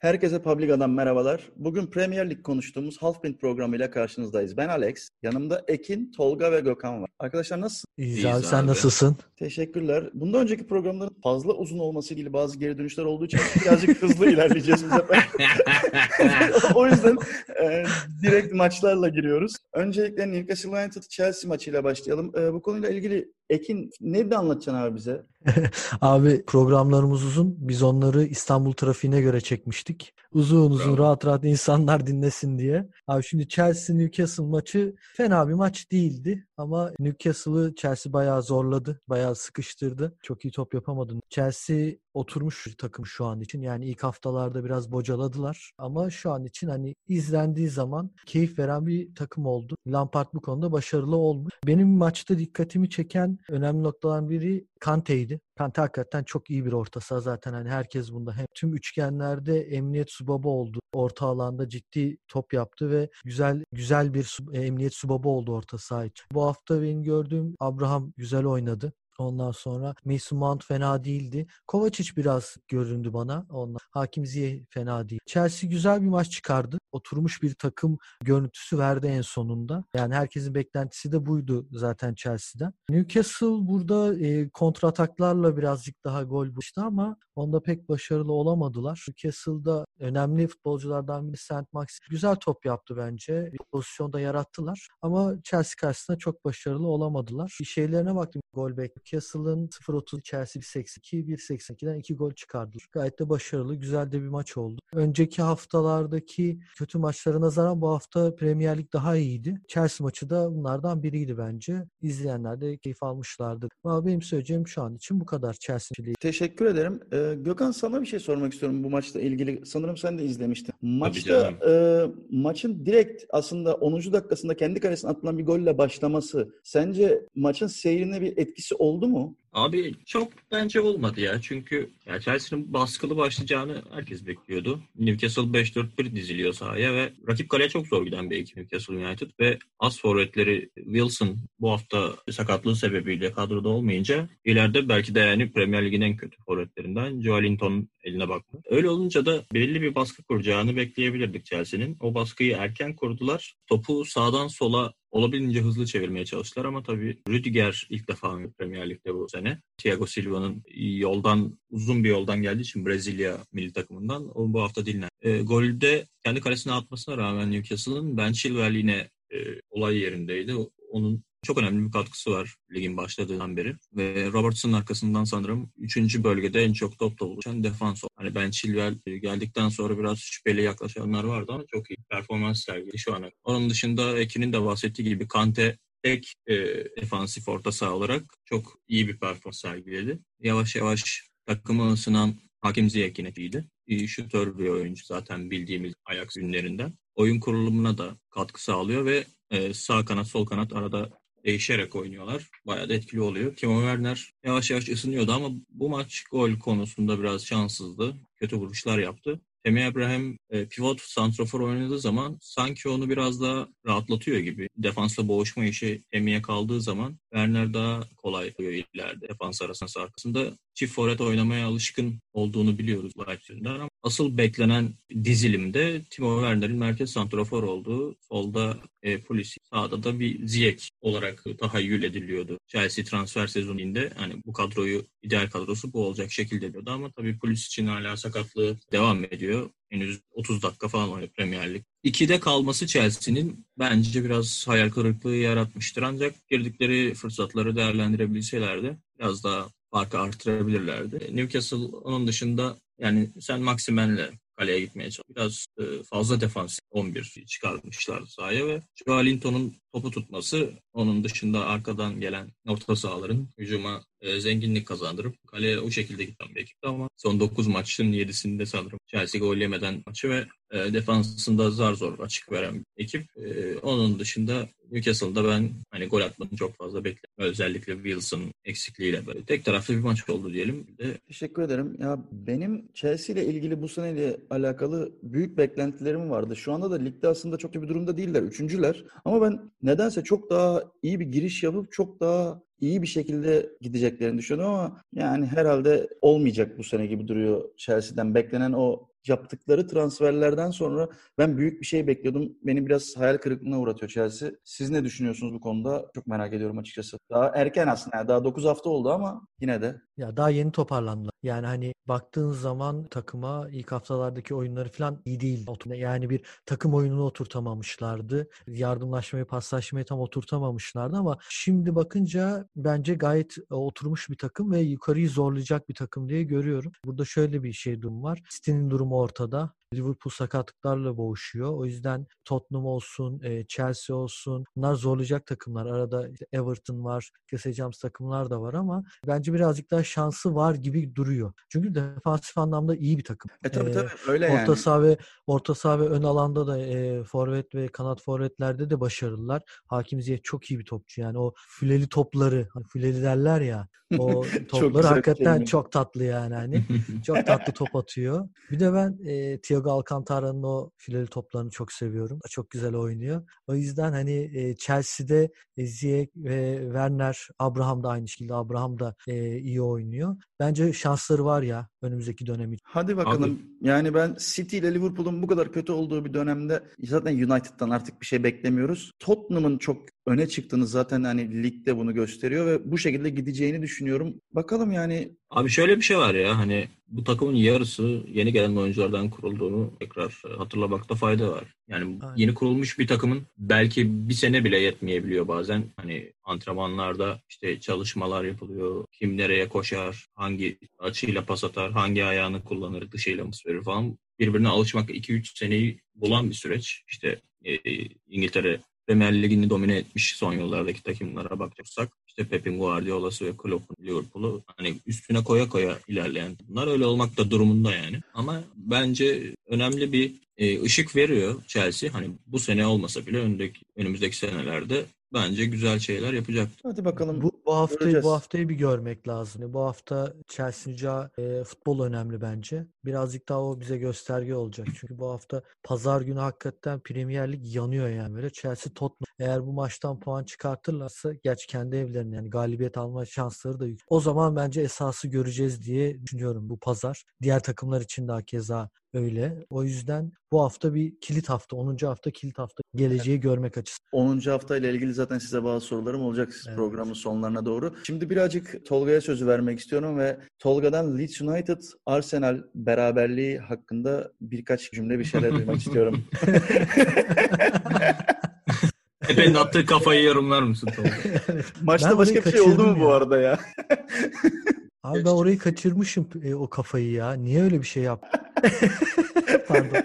Herkese Publica'dan merhabalar. Bugün Premier Lig konuştuğumuz Halfpint programıyla karşınızdayız. Ben Alex, yanımda Ekin, Tolga ve Gökhan var. Arkadaşlar nasılsınız? İyiyiz abi, sen nasılsın? Teşekkürler. Bundan önceki programların fazla uzun olması ile bazı geri dönüşler olduğu için birazcık hızlı ilerleyeceğiz bu sefer. o yüzden e, direkt maçlarla giriyoruz. Öncelikle Newcastle United Chelsea maçıyla başlayalım. E, bu konuyla ilgili Ekin ne de anlatacaksın abi bize? abi programlarımız uzun. Biz onları İstanbul trafiğine göre çekmiştik. Uzun uzun Bravo. rahat rahat insanlar dinlesin diye. Abi şimdi Chelsea Newcastle maçı fena bir maç değildi ama Newcastle'ı Chelsea bayağı zorladı. Bayağı sıkıştırdı. Çok iyi top yapamadı. Chelsea oturmuş bir takım şu an için. Yani ilk haftalarda biraz bocaladılar ama şu an için hani izlendiği zaman keyif veren bir takım oldu. Lampard bu konuda başarılı olmuş. Benim maçta dikkatimi çeken önemli noktalardan biri Kante'ydi. Kante hakikaten çok iyi bir orta saha zaten hani herkes bunda hem tüm üçgenlerde emniyet subaba oldu. Orta alanda ciddi top yaptı ve güzel güzel bir emniyet subaba oldu orta saha için. Bu hafta benim gördüğüm Abraham güzel oynadı. Ondan sonra Mason Mount fena değildi. Kovacic biraz göründü bana. Ondan. Hakim Ziyeh fena değil. Chelsea güzel bir maç çıkardı. Oturmuş bir takım görüntüsü verdi en sonunda. Yani herkesin beklentisi de buydu zaten Chelsea'den. Newcastle burada e, kontrataklarla birazcık daha gol buluştu ama onda pek başarılı olamadılar. Newcastle'da önemli futbolculardan biri Saint Max güzel top yaptı bence. Bir pozisyonda yarattılar ama Chelsea karşısında çok başarılı olamadılar. Şeylerine baktım gol bek Castle'ın 0-30 Chelsea 1.82 1.82'den 2 gol çıkardı. Gayet de başarılı, güzel de bir maç oldu. Önceki haftalardaki kötü maçlara nazaran bu hafta Premier Lig daha iyiydi. Chelsea maçı da bunlardan biriydi bence. İzleyenler de keyif almışlardı. Ama benim söyleyeceğim şu an için bu kadar Chelsea Teşekkür ederim. Ee, Gökhan sana bir şey sormak istiyorum bu maçla ilgili. Sanırım sen de izlemiştin. Maçta e, maçın direkt aslında 10. dakikasında kendi kalesine atılan bir golle başlaması sence maçın seyrine bir etkisi oldu mu? Abi çok bence olmadı ya. Çünkü ya Chelsea'nin baskılı başlayacağını herkes bekliyordu. Newcastle 5-4-1 diziliyor sahaya ve rakip kaleye çok zor giden bir ekip Newcastle United ve as forvetleri Wilson bu hafta sakatlığı sebebiyle kadroda olmayınca ileride belki de yani Premier Lig'in en kötü forvetlerinden Joelinton eline baktı. Öyle olunca da belli bir baskı kuracağını bekleyebilirdik Chelsea'nin. O baskıyı erken kurdular. Topu sağdan sola olabildiğince hızlı çevirmeye çalıştılar ama tabii Rüdiger ilk defa Premier Lig'de bu sene. Thiago Silva'nın yoldan uzun bir yoldan geldiği için Brezilya milli takımından o bu hafta dinlen. E, golde kendi kalesine atmasına rağmen Newcastle'ın Ben Chilwell yine e, olay yerindeydi. Onun çok önemli bir katkısı var ligin başladığından beri. Ve Robertson'ın arkasından sanırım 3. bölgede en çok top buluşan defans oldu. Hani Ben Chilwell geldikten sonra biraz şüpheli yaklaşanlar vardı ama çok iyi performans sergiledi şu ana. Onun dışında Ekin'in de bahsettiği gibi Kante tek e, defansif orta saha olarak çok iyi bir performans sergiledi. Yavaş yavaş takımı ısınan Hakim Ziyech yine iyiydi. İyi bir oyuncu zaten bildiğimiz Ajax günlerinden. Oyun kurulumuna da katkı sağlıyor ve e, sağ kanat sol kanat arada değişerek oynuyorlar. Bayağı da etkili oluyor. Timo Werner yavaş yavaş ısınıyordu ama bu maç gol konusunda biraz şanssızdı. Kötü vuruşlar yaptı. Temi Abraham e, pivot santrafor oynadığı zaman sanki onu biraz daha rahatlatıyor gibi. Defansla boğuşma işi Temi'ye kaldığı zaman Werner daha kolay oluyor ileride defans arasında arkasında. Çift forvet oynamaya alışkın olduğunu biliyoruz Leipzig'den ama asıl beklenen dizilimde Timo Werner'in merkez santrafor olduğu, solda e, Pulisic, sağda da bir Ziyech olarak tahayyül ediliyordu. Chelsea transfer sezonunda hani bu kadroyu ideal kadrosu bu olacak şekilde diyordu ama tabii Pulisic'in hala sakatlığı devam ediyor. Henüz 30 dakika falan oynadı Premier Lig. 2'de kalması Chelsea'nin bence biraz hayal kırıklığı yaratmıştır. Ancak girdikleri fırsatları değerlendirebilselerdi biraz daha farkı artırabilirlerdi. Newcastle onun dışında yani sen Maximen'le kaleye gitmeye çalışıyor. Biraz e, fazla defans 11 çıkarmışlar sahaya ve Joelinton'un topu tutması onun dışında arkadan gelen orta sahaların hücuma e, zenginlik kazandırıp kaleye o şekilde giden bir ekipti ama son 9 maçın 7'sinde sanırım Chelsea gol yemeden maçı ve e, defansında zar zor açık veren bir ekip. E, onun dışında Newcastle'da ben hani gol atmanı çok fazla bekliyorum. Özellikle Wilson eksikliğiyle böyle. Tek taraflı bir maç oldu diyelim. De... Teşekkür ederim. Ya benim Chelsea ile ilgili bu seneyle alakalı büyük beklentilerim vardı. Şu anda da ligde aslında çok iyi bir durumda değiller. Üçüncüler. Ama ben nedense çok daha iyi bir giriş yapıp çok daha iyi bir şekilde gideceklerini düşünüyorum ama yani herhalde olmayacak bu sene gibi duruyor Chelsea'den. Beklenen o yaptıkları transferlerden sonra ben büyük bir şey bekliyordum. Beni biraz hayal kırıklığına uğratıyor Chelsea. Siz ne düşünüyorsunuz bu konuda? Çok merak ediyorum açıkçası. Daha erken aslında. Daha 9 hafta oldu ama yine de. Ya daha yeni toparlandılar. Yani hani baktığın zaman takıma ilk haftalardaki oyunları falan iyi değil. Yani bir takım oyununu oturtamamışlardı. Yardımlaşmayı, paslaşmayı tam oturtamamışlardı ama şimdi bakınca bence gayet oturmuş bir takım ve yukarıyı zorlayacak bir takım diye görüyorum. Burada şöyle bir şey durum var. City'nin durumu ortada. Liverpool sakatlıklarla boğuşuyor. O yüzden Tottenham olsun, Chelsea olsun bunlar zorlayacak takımlar. Arada Everton var, keseceğimiz takımlar da var ama bence birazcık daha şansı var gibi duruyor. Çünkü defansif anlamda iyi bir takım. E tabii tabii öyle orta yani. Saha ve, orta saha ve ön alanda da e, forvet ve kanat forvetlerde de başarılılar. Hakim Ziyech çok iyi bir topçu. Yani o füleli topları, hani füleli derler ya o topları hakikaten çok tatlı yani hani. Çok tatlı top atıyor. Bir de ben e, Thiago Alcantara'nın o fileli toplarını çok seviyorum. Çok güzel oynuyor. O yüzden hani e, Chelsea'de e, Ziyech ve Werner, Abraham da aynı şekilde. Abraham da e, iyi oynuyor. Bence şansları var ya önümüzdeki dönem için. Hadi bakalım. Yani ben City ile Liverpool'un bu kadar kötü olduğu bir dönemde zaten United'dan artık bir şey beklemiyoruz. Tottenham'ın çok öne çıktığını zaten hani ligde bunu gösteriyor ve bu şekilde gideceğini düşünüyorum. Bakalım yani Abi şöyle bir şey var ya hani bu takımın yarısı yeni gelen oyunculardan kurulduğunu tekrar hatırlamakta fayda var. Yani Aynen. yeni kurulmuş bir takımın belki bir sene bile yetmeyebiliyor bazen. Hani antrenmanlarda işte çalışmalar yapılıyor. Kim nereye koşar, hangi açıyla pas atar, hangi ayağını kullanır, dışıyla mı verir falan. Birbirine alışmak 2-3 seneyi bulan bir süreç. İşte e, İngiltere Premier Ligi'ni domine etmiş son yıllardaki takımlara bakacaksak işte Pep'in Guardiola'sı ve Klopp'un Liverpool'u hani üstüne koya koya ilerleyen bunlar öyle olmak da durumunda yani. Ama bence önemli bir e, ışık veriyor Chelsea. Hani bu sene olmasa bile önündeki, önümüzdeki senelerde bence güzel şeyler yapacak. hadi bakalım. Bu, bu haftayı göreceğiz. bu haftayı bir görmek lazım. Bu hafta Chelsea'nin e, futbol önemli bence. Birazcık daha o bize gösterge olacak. Çünkü bu hafta pazar günü hakikaten Premier Lig yanıyor yani böyle. Chelsea Tottenham eğer bu maçtan puan çıkartırlarsa gerçi kendi evlerinde yani galibiyet alma şansları da yüksek. O zaman bence esası göreceğiz diye düşünüyorum bu pazar. Diğer takımlar için de keza öyle. O yüzden bu hafta bir kilit hafta. 10. hafta kilit hafta. Geleceği görmek açısından. 10. hafta ile ilgili zaten size bazı sorularım olacak Evet. programın sonlarına doğru. Şimdi birazcık Tolga'ya sözü vermek istiyorum ve Tolga'dan Leeds United Arsenal beraberliği hakkında birkaç cümle bir şeyler duymak istiyorum. Efendim attığı kafayı yorumlar mısın Tolga? Maçta Ben başka bir şey oldu mu kaçırdım bu ya. arada ya? Abi ben orayı kaçırmışım e, o kafayı ya. Niye öyle bir şey yaptım? Pardon.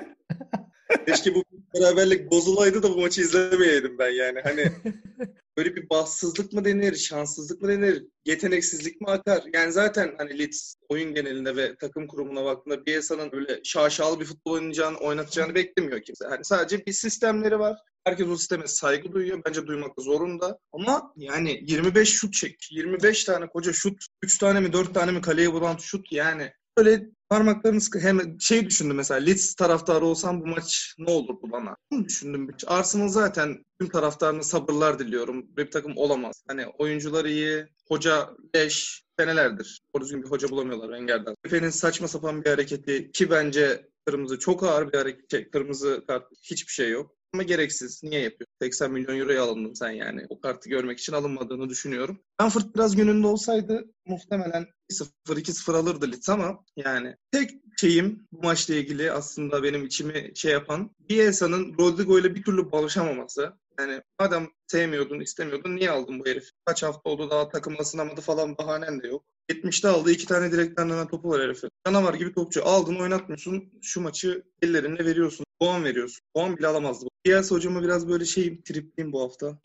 Keşke bu beraberlik bozulaydı da bu maçı izlemeyeydim ben yani. Hani böyle bir bahtsızlık mı denir, şanssızlık mı denir, yeteneksizlik mi akar? Yani zaten hani Leeds oyun genelinde ve takım kurumuna baktığında Bielsa'nın öyle şaşalı bir futbol oynayacağını, oynatacağını beklemiyor kimse. Hani sadece bir sistemleri var. Herkes o sisteme saygı duyuyor. Bence duymak da zorunda. Ama yani 25 şut çek. 25 tane koca şut. 3 tane mi 4 tane mi kaleye vuran şut yani. Böyle parmaklarını sıkı. Hem şey düşündüm mesela Leeds taraftarı olsam bu maç ne olurdu bana? Bunu düşündüm. Arsenal zaten tüm taraftarına sabırlar diliyorum. Bir takım olamaz. Hani oyuncular iyi, hoca leş, senelerdir. Doğru düzgün bir hoca bulamıyorlar Wenger'den. Efe'nin saçma sapan bir hareketi ki bence kırmızı çok ağır bir hareket. Şey, Kırmızı kart hiçbir şey yok. Ama gereksiz. Niye yapıyor? 80 milyon euroya alındın sen yani. O kartı görmek için alınmadığını düşünüyorum. Frankfurt biraz gününde olsaydı muhtemelen 1-0, 2-0 alırdı Leeds ama yani tek şeyim bu maçla ilgili aslında benim içimi şey yapan Bielsa'nın Rodrigo ile bir türlü barışamaması. Yani madem sevmiyordun, istemiyordun niye aldın bu herifi? Kaç hafta oldu daha takımla ısınamadı falan bahanen de yok. 70'te aldı. iki tane direkten dönen topu var herifin. Canavar gibi topçu. Aldın oynatmıyorsun. Şu maçı ellerine veriyorsun. Puan veriyorsun. Puan bile alamazdı. Bielsa hocama biraz böyle şeyim, tripliyim bu hafta.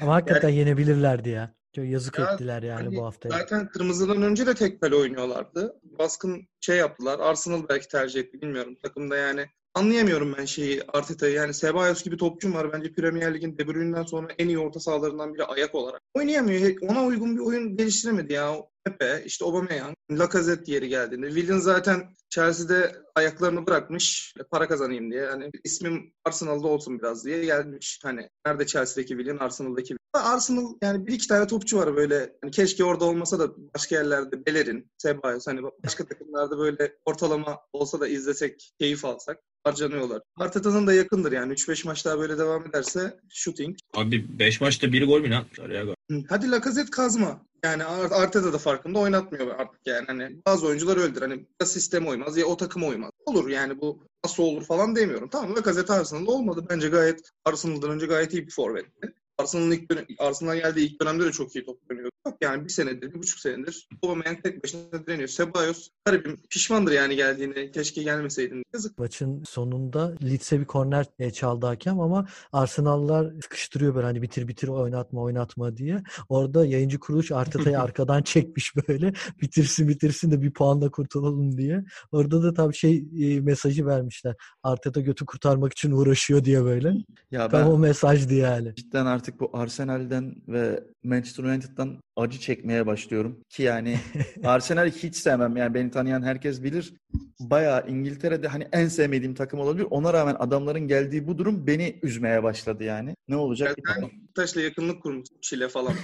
Ama hakikaten yenebilirlerdi ya. Çok yazık Ya, ettiler yani hani bu hafta. Zaten kırmızıdan önce de tek kale oynuyorlardı. Baskın şey yaptılar. Arsenal belki tercih etti bilmiyorum. Takımda yani anlayamıyorum ben şeyi Arteta'yı. Yani Ceballos gibi topçum var. Bence Premier Lig'in De Bruyne'den sonra en iyi orta sahalarından biri ayak olarak. oynayamıyor. Ona uygun bir oyun geliştiremedi ya. Pepe, işte Aubameyang, Lacazette yeri geldiğinde. Willian zaten Chelsea'de ayaklarını bırakmış para kazanayım diye. Hani ismim Arsenal'da olsun biraz diye gelmiş. Hani nerede Chelsea'deki Willian, Arsenal'daki Arsenal yani bir iki tane topçu var böyle. Hani keşke orada olmasa da başka yerlerde Bellerin, Ceballos hani başka takımlarda böyle ortalama olsa da izlesek, keyif alsak harcanıyorlar. Arteta'nın da yakındır yani 3-5 maç daha böyle devam ederse shooting. Abi 5 maçta 1 gol mü ne atmışlar ya? Hadi Lacazette kazma. Yani Arteta da farkında oynatmıyor artık yani. Hani bazı oyuncular öldür. Hani ya sisteme uymaz ya o takıma uymaz. Olur yani bu nasıl olur falan demiyorum. Tamam Lacazette Arsenal'da olmadı. Bence gayet Arsenal'dan önce gayet iyi bir forvetti. Arsenal'ın ilk dönem, Arsenal geldiği ilk dönemde de çok iyi top oynuyordu. Yani bir senedir, bir buçuk senedir Aubameyang tek başına direniyor. Ceballos garibim pişmandır yani geldiğine. Keşke gelmeseydin. Yazık. Maçın sonunda Leeds'e bir korner e, çaldı hakem ama Arsenal'lar sıkıştırıyor böyle hani bitir bitir oynatma oynatma diye. Orada yayıncı kuruluş Arteta'yı arkadan çekmiş böyle bitirsin bitirsin de bir puanla kurtulalım diye. Orada da tabii şey e, mesajı vermişler. Arteta götü kurtarmak için uğraşıyor diye böyle. Ya Tam ben o mesajdı yani. cidden artık bu Arsenal'den ve Manchester United'dan acı çekmeye başlıyorum. Ki yani Arsenal'i hiç sevmem. Yani beni tanıyan herkes bilir. Bayağı İngiltere'de hani en sevmediğim takım olabilir. Ona rağmen adamların geldiği bu durum beni üzmeye başladı yani. Ne olacak bilmiyorum. Taşla yakınlık kurmuş Çile falan.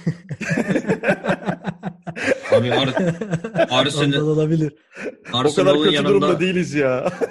Abi Ar- Arsenal, Ondan olabilir. O kadar Arsenal'ın kötü durumda yanında değiliz ya.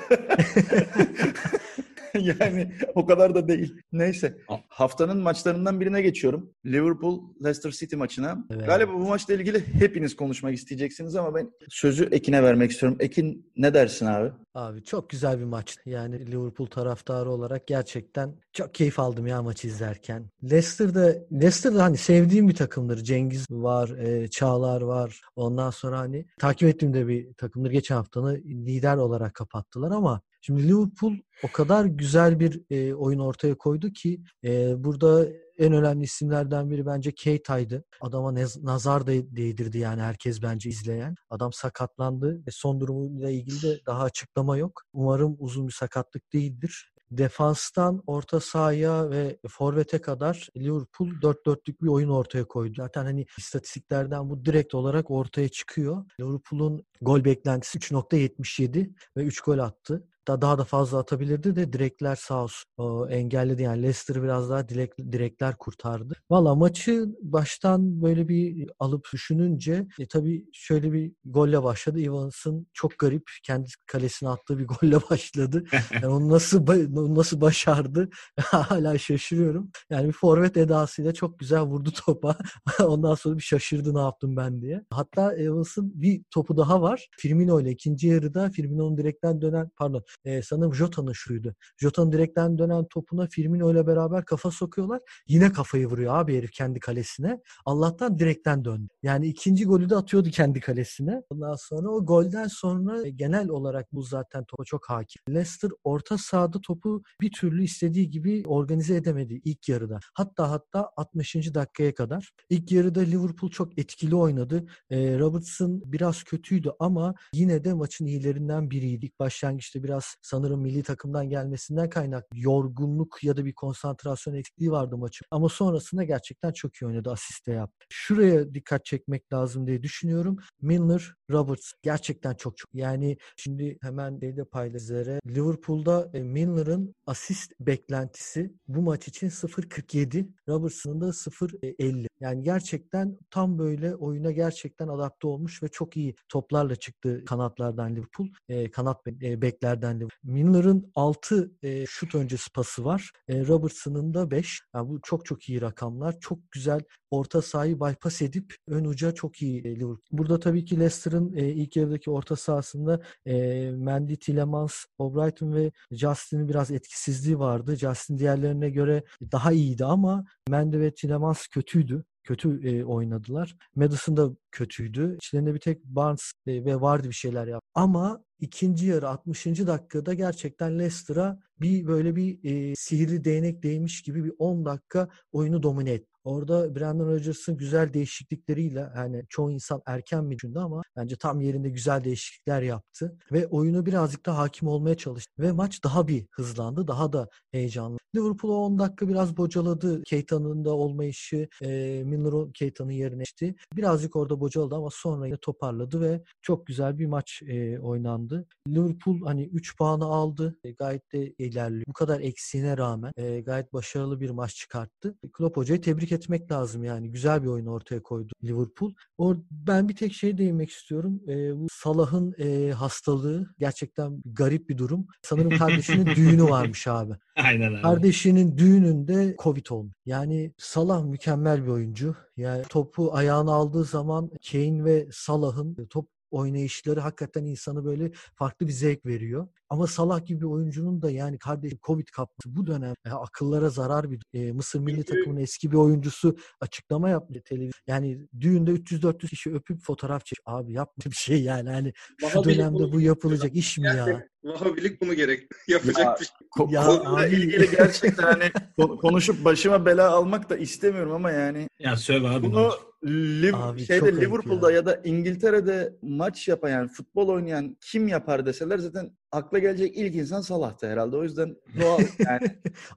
yani o kadar da değil. Neyse. Haftanın maçlarından birine geçiyorum. Liverpool Leicester City maçına. Evet. Galiba bu maçla ilgili hepiniz konuşmak isteyeceksiniz ama ben sözü Ekin'e vermek istiyorum. Ekin ne dersin abi? Abi çok güzel bir maçtı. Yani Liverpool taraftarı olarak gerçekten çok keyif aldım ya maçı izlerken. Leicester'da Leicester'da hani sevdiğim bir takımdır. Cengiz var, e, Çağlar var. Ondan sonra hani takip ettiğim de bir takımdır. Geçen haftanı lider olarak kapattılar ama şimdi Liverpool o kadar güzel bir e, oyun ortaya koydu ki e, burada en önemli isimlerden biri bence Keita'ydı. Adama nazar da değdirdi yani herkes bence izleyen. Adam sakatlandı ve son durumuyla ilgili de daha açıklama yok. Umarım uzun bir sakatlık değildir. Defanstan orta sahaya ve forvete kadar Liverpool 4-4'lük bir oyun ortaya koydu. Zaten hani istatistiklerden bu direkt olarak ortaya çıkıyor. Liverpool'un gol beklentisi 3.77 ve 3 gol attı da daha da fazla atabilirdi de direkler sağ olsun o, engelledi. Yani Leicester biraz daha direk, direkler kurtardı. Valla maçı baştan böyle bir alıp düşününce e, tabii şöyle bir golle başladı. Evans'ın çok garip kendi kalesine attığı bir golle başladı. Yani onu nasıl onu nasıl başardı hala şaşırıyorum. Yani bir forvet edasıyla çok güzel vurdu topa. Ondan sonra bir şaşırdı ne yaptım ben diye. Hatta Evans'ın bir topu daha var. Firmino ile ikinci yarıda Firmino'nun direkten dönen pardon e, sanırım Jota'nın şuydu. Jota'nın direkten dönen topuna Firmino ile beraber kafa sokuyorlar. Yine kafayı vuruyor abi herif kendi kalesine. Allah'tan direkten döndü. Yani ikinci golü de atıyordu kendi kalesine. Ondan sonra o golden sonra e, genel olarak bu zaten topa çok hakim. Leicester orta sahada topu bir türlü istediği gibi organize edemedi ilk yarıda. Hatta hatta 60. dakikaya kadar. İlk yarıda Liverpool çok etkili oynadı. E, Robertson biraz kötüydü ama yine de maçın iyilerinden biriydi. İlk başlangıçta biraz sanırım milli takımdan gelmesinden kaynaklı yorgunluk ya da bir konsantrasyon eksikliği vardı maçın. Ama sonrasında gerçekten çok iyi oynadı. Asiste yaptı. Şuraya dikkat çekmek lazım diye düşünüyorum. Milner, Roberts gerçekten çok çok. Yani şimdi hemen de paylaşıları. Liverpool'da e, Milner'ın asist beklentisi bu maç için 0.47. Robertson'ın da 0.50. Yani gerçekten tam böyle oyuna gerçekten adapte olmuş ve çok iyi toplarla çıktı kanatlardan Liverpool. E, kanat e, beklerden Liverpool. Milner'ın 6 e, şut öncesi pası var. E, Robertson'ın da 5. Yani bu çok çok iyi rakamlar. Çok güzel orta sahayı bypass edip ön uca çok iyi e, Liverpool. Burada tabii ki Leicester'ın e, ilk yarıdaki orta sahasında e, Mendy, Tielemans, O'Brighton ve Justin'in biraz etkisizliği vardı. Justin diğerlerine göre daha iyiydi ama Mendy ve Tielemans kötüydü kötü e, oynadılar. Madison da kötüydü. İçlerinde bir tek Barnes e, ve vardı bir şeyler yaptı. Ama ikinci yarı 60. dakikada gerçekten Leicester'a bir böyle bir e, sihirli değnek değmiş gibi bir 10 dakika oyunu domine etti. Orada Brandon Rodgers'ın güzel değişiklikleriyle yani çoğu insan erken mi düşündü ama bence tam yerinde güzel değişiklikler yaptı ve oyunu birazcık da hakim olmaya çalıştı ve maç daha bir hızlandı, daha da heyecanlı. Liverpool 10 dakika biraz bocaladı. Keita'nın da olmayışı, e, Miller Keita'nın yerine geçti. Birazcık orada bocaladı ama sonra yine toparladı ve çok güzel bir maç e, oynandı. Liverpool hani 3 puanı aldı. E, gayet de ilerliyor. Bu kadar eksiğine rağmen e, gayet başarılı bir maç çıkarttı. Klopp hocayı tebrik etmek lazım yani. Güzel bir oyun ortaya koydu Liverpool. Or ben bir tek şey değinmek istiyorum. E, bu Salah'ın e, hastalığı gerçekten garip bir durum. Sanırım kardeşinin düğünü varmış abi. Aynen abi. Kardeşinin düğününde Covid olmuş. Yani Salah mükemmel bir oyuncu. Yani topu ayağına aldığı zaman Kane ve Salah'ın top oynayışları hakikaten insanı böyle farklı bir zevk veriyor. Ama Salah gibi bir oyuncunun da yani kardeşim Covid kapması bu dönem e, akıllara zarar bir e, Mısır milli takımının eski bir oyuncusu açıklama yaptı televizyon. Yani düğünde 300-400 kişi öpüp fotoğraf çek. Abi yapma bir şey yani. Hani şu dönemde bu yapılacak iş mi ya? Vahabilik bunu gerek. Yapacak Ya, bir şey. Ko- Ya abi- ilgili gerçekten hani kon- konuşup başıma bela almak da istemiyorum ama yani Ya söv abi. bunu Liv- Abi şeyde Liverpool'da ya. ya. da İngiltere'de maç yapan yani futbol oynayan kim yapar deseler zaten akla gelecek ilk insan Salah'tı herhalde. O yüzden doğal yani.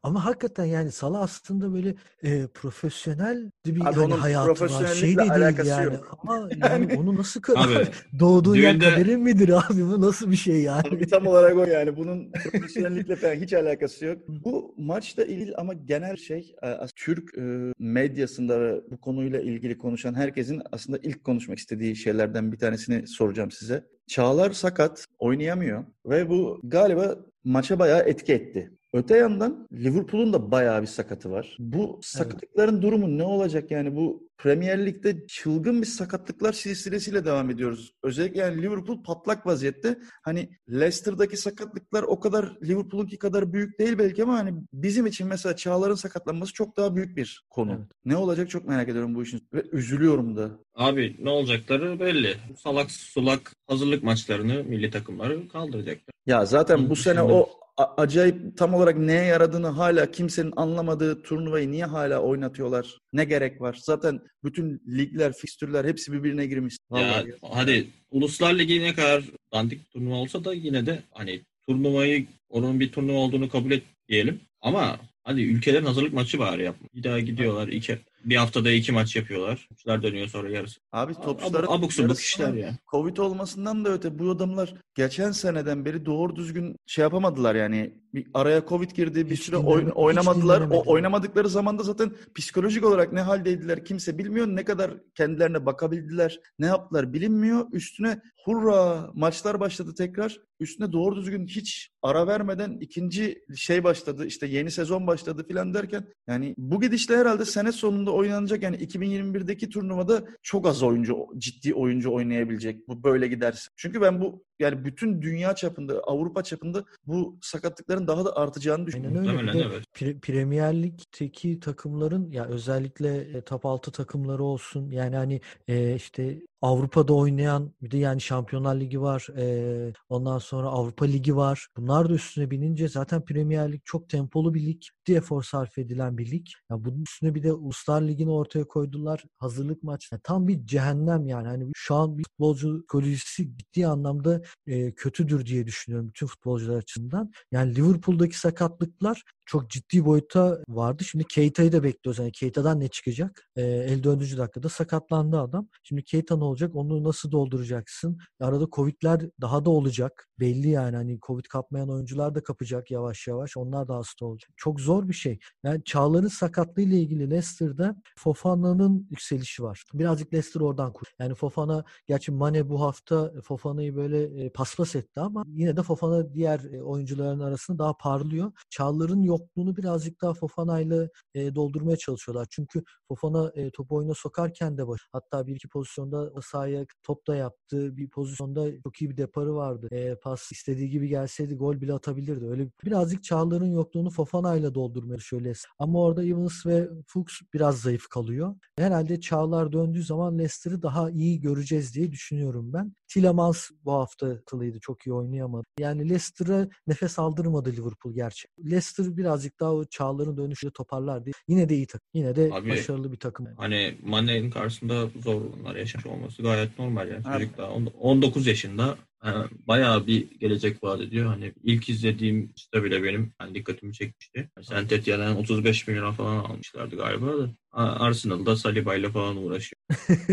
Ama hakikaten yani Salah aslında böyle e, profesyonel bir Abi hani onun hayatı var. Şey de değil alakası yani. yok. Ama yani onu nasıl Abi doğduğun yer düğünde- kaderin midir abi? Bu nasıl bir şey yani? Abi tam olarak o yani. Bunun profesyonellikle falan hiç alakası yok. Bu maçla ilgili ama genel şey e, Türk e, medyasında bu konuyla ilgili konuşan herkesin aslında ilk konuşmak istediği şeylerden bir tanesini soracağım size. Çağlar sakat, oynayamıyor ve bu galiba maça bayağı etki etti. Öte yandan Liverpool'un da bayağı bir sakatı var. Bu sakatlıkların durumu ne olacak yani bu Premier Lig'de çılgın bir sakatlıklar silsilesiyle devam ediyoruz. Özellikle yani Liverpool patlak vaziyette. Hani Leicester'daki sakatlıklar o kadar Liverpool'unki kadar büyük değil belki ama hani bizim için mesela Çağlar'ın sakatlanması çok daha büyük bir konu. Evet. Ne olacak çok merak ediyorum bu işin. Ve üzülüyorum da. Abi ne olacakları belli. Salak sulak hazırlık maçlarını milli takımları kaldıracaklar. Ya zaten bu sene o acayip tam olarak neye yaradığını hala kimsenin anlamadığı turnuvayı niye hala oynatıyorlar? Ne gerek var? Zaten bütün ligler, fikstürler hepsi birbirine girmiş. Ya Vallahi. hadi Uluslar Ligi ne kadar dandik turnuva olsa da yine de hani turnuvayı onun bir turnuva olduğunu kabul et diyelim. Ama hadi ülkelerin hazırlık maçı var yapma. Bir daha gidiyorlar iki bir haftada iki maç yapıyorlar. Maçlar dönüyor sonra yarısı. Abi topçuların abuk subuk işler ya. Covid olmasından da öte bu adamlar geçen seneden beri doğru düzgün şey yapamadılar yani. Bir araya Covid girdi, bir Hiç süre oyn- oynamadılar. O oynamadıkları zamanda zaten psikolojik olarak ne haldeydiler kimse bilmiyor. Ne kadar kendilerine bakabildiler, ne yaptılar bilinmiyor. Üstüne hurra maçlar başladı tekrar. Üstüne doğru düzgün hiç ara vermeden ikinci şey başladı. işte yeni sezon başladı filan derken yani bu gidişle herhalde sene sonunda oynanacak yani 2021'deki turnuvada çok az oyuncu ciddi oyuncu oynayabilecek bu böyle giderse. Çünkü ben bu yani bütün dünya çapında, Avrupa çapında bu sakatlıkların daha da artacağını düşünüyorum. Aynen öyle. Bir Muhtemelen de evet. Pre- Premier Lig'deki takımların ya özellikle e, top 6 takımları olsun yani hani e, işte Avrupa'da oynayan bir de yani Şampiyonlar Ligi var. e, ondan sonra Avrupa Ligi var. Bunlar da üstüne binince zaten Premier Lig çok tempolu bir lig. Ciddi efor sarf edilen bir lig. Ya bunun üstüne bir de Uluslar Ligi'ni ortaya koydular. Hazırlık maç. Ya tam bir cehennem yani. Hani şu an bir futbolcu psikolojisi ciddi anlamda e, kötüdür diye düşünüyorum bütün futbolcular açısından. Yani Liverpool'daki sakatlıklar çok ciddi boyuta vardı. Şimdi Keita'yı da bekliyoruz. Yani Keita'dan ne çıkacak? Ee, 54. dakikada sakatlandı adam. Şimdi Keita ne olacak? Onu nasıl dolduracaksın? Arada Covid'ler daha da olacak. Belli yani. Hani Covid kapmayan oyuncular da kapacak yavaş yavaş. Onlar da hasta olacak. Çok zor bir şey. Yani Çağlar'ın sakatlığı ile ilgili Leicester'da Fofana'nın yükselişi var. Birazcık Leicester oradan kur. Yani Fofana gerçi Mane bu hafta Fofana'yı böyle e, paspas etti ama yine de Fofana diğer e, oyuncuların arasında daha parlıyor. Çağlar'ın yokluğunu birazcık daha Fofana'yla e, doldurmaya çalışıyorlar. Çünkü Fofana e, topu oyuna sokarken de var. Hatta bir iki pozisyonda sahaya top da yaptı. Bir pozisyonda çok iyi bir deparı vardı. E, pas istediği gibi gelseydi gol bile atabilirdi. Öyle birazcık Çağlar'ın yokluğunu Fofana'yla doldurmaya şöyle. Ama orada Evans ve Fuchs biraz zayıf kalıyor. Herhalde Çağlar döndüğü zaman Leicester'ı daha iyi göreceğiz diye düşünüyorum ben. Tielemans bu hafta kılıydı. Çok iyi oynayamadı. Yani Leicester'a nefes aldırmadı Liverpool gerçi. Leicester biraz birazcık daha o çağların dönüşü toparlar diye. Yine de iyi takım. Yine de Abi- başarılı bir takım. Hani Mane'nin karşısında zorluklar yaşamış olması gayet normal yani. Çocuk daha on- 19 yaşında e, bayağı bir gelecek vaat ediyor. Hani ilk izlediğim işte bile benim yani dikkatimi çekmişti. Saint Etienne'den 35 milyon falan almışlardı galiba da. Arsenal'da Saliba ile falan uğraşıyor.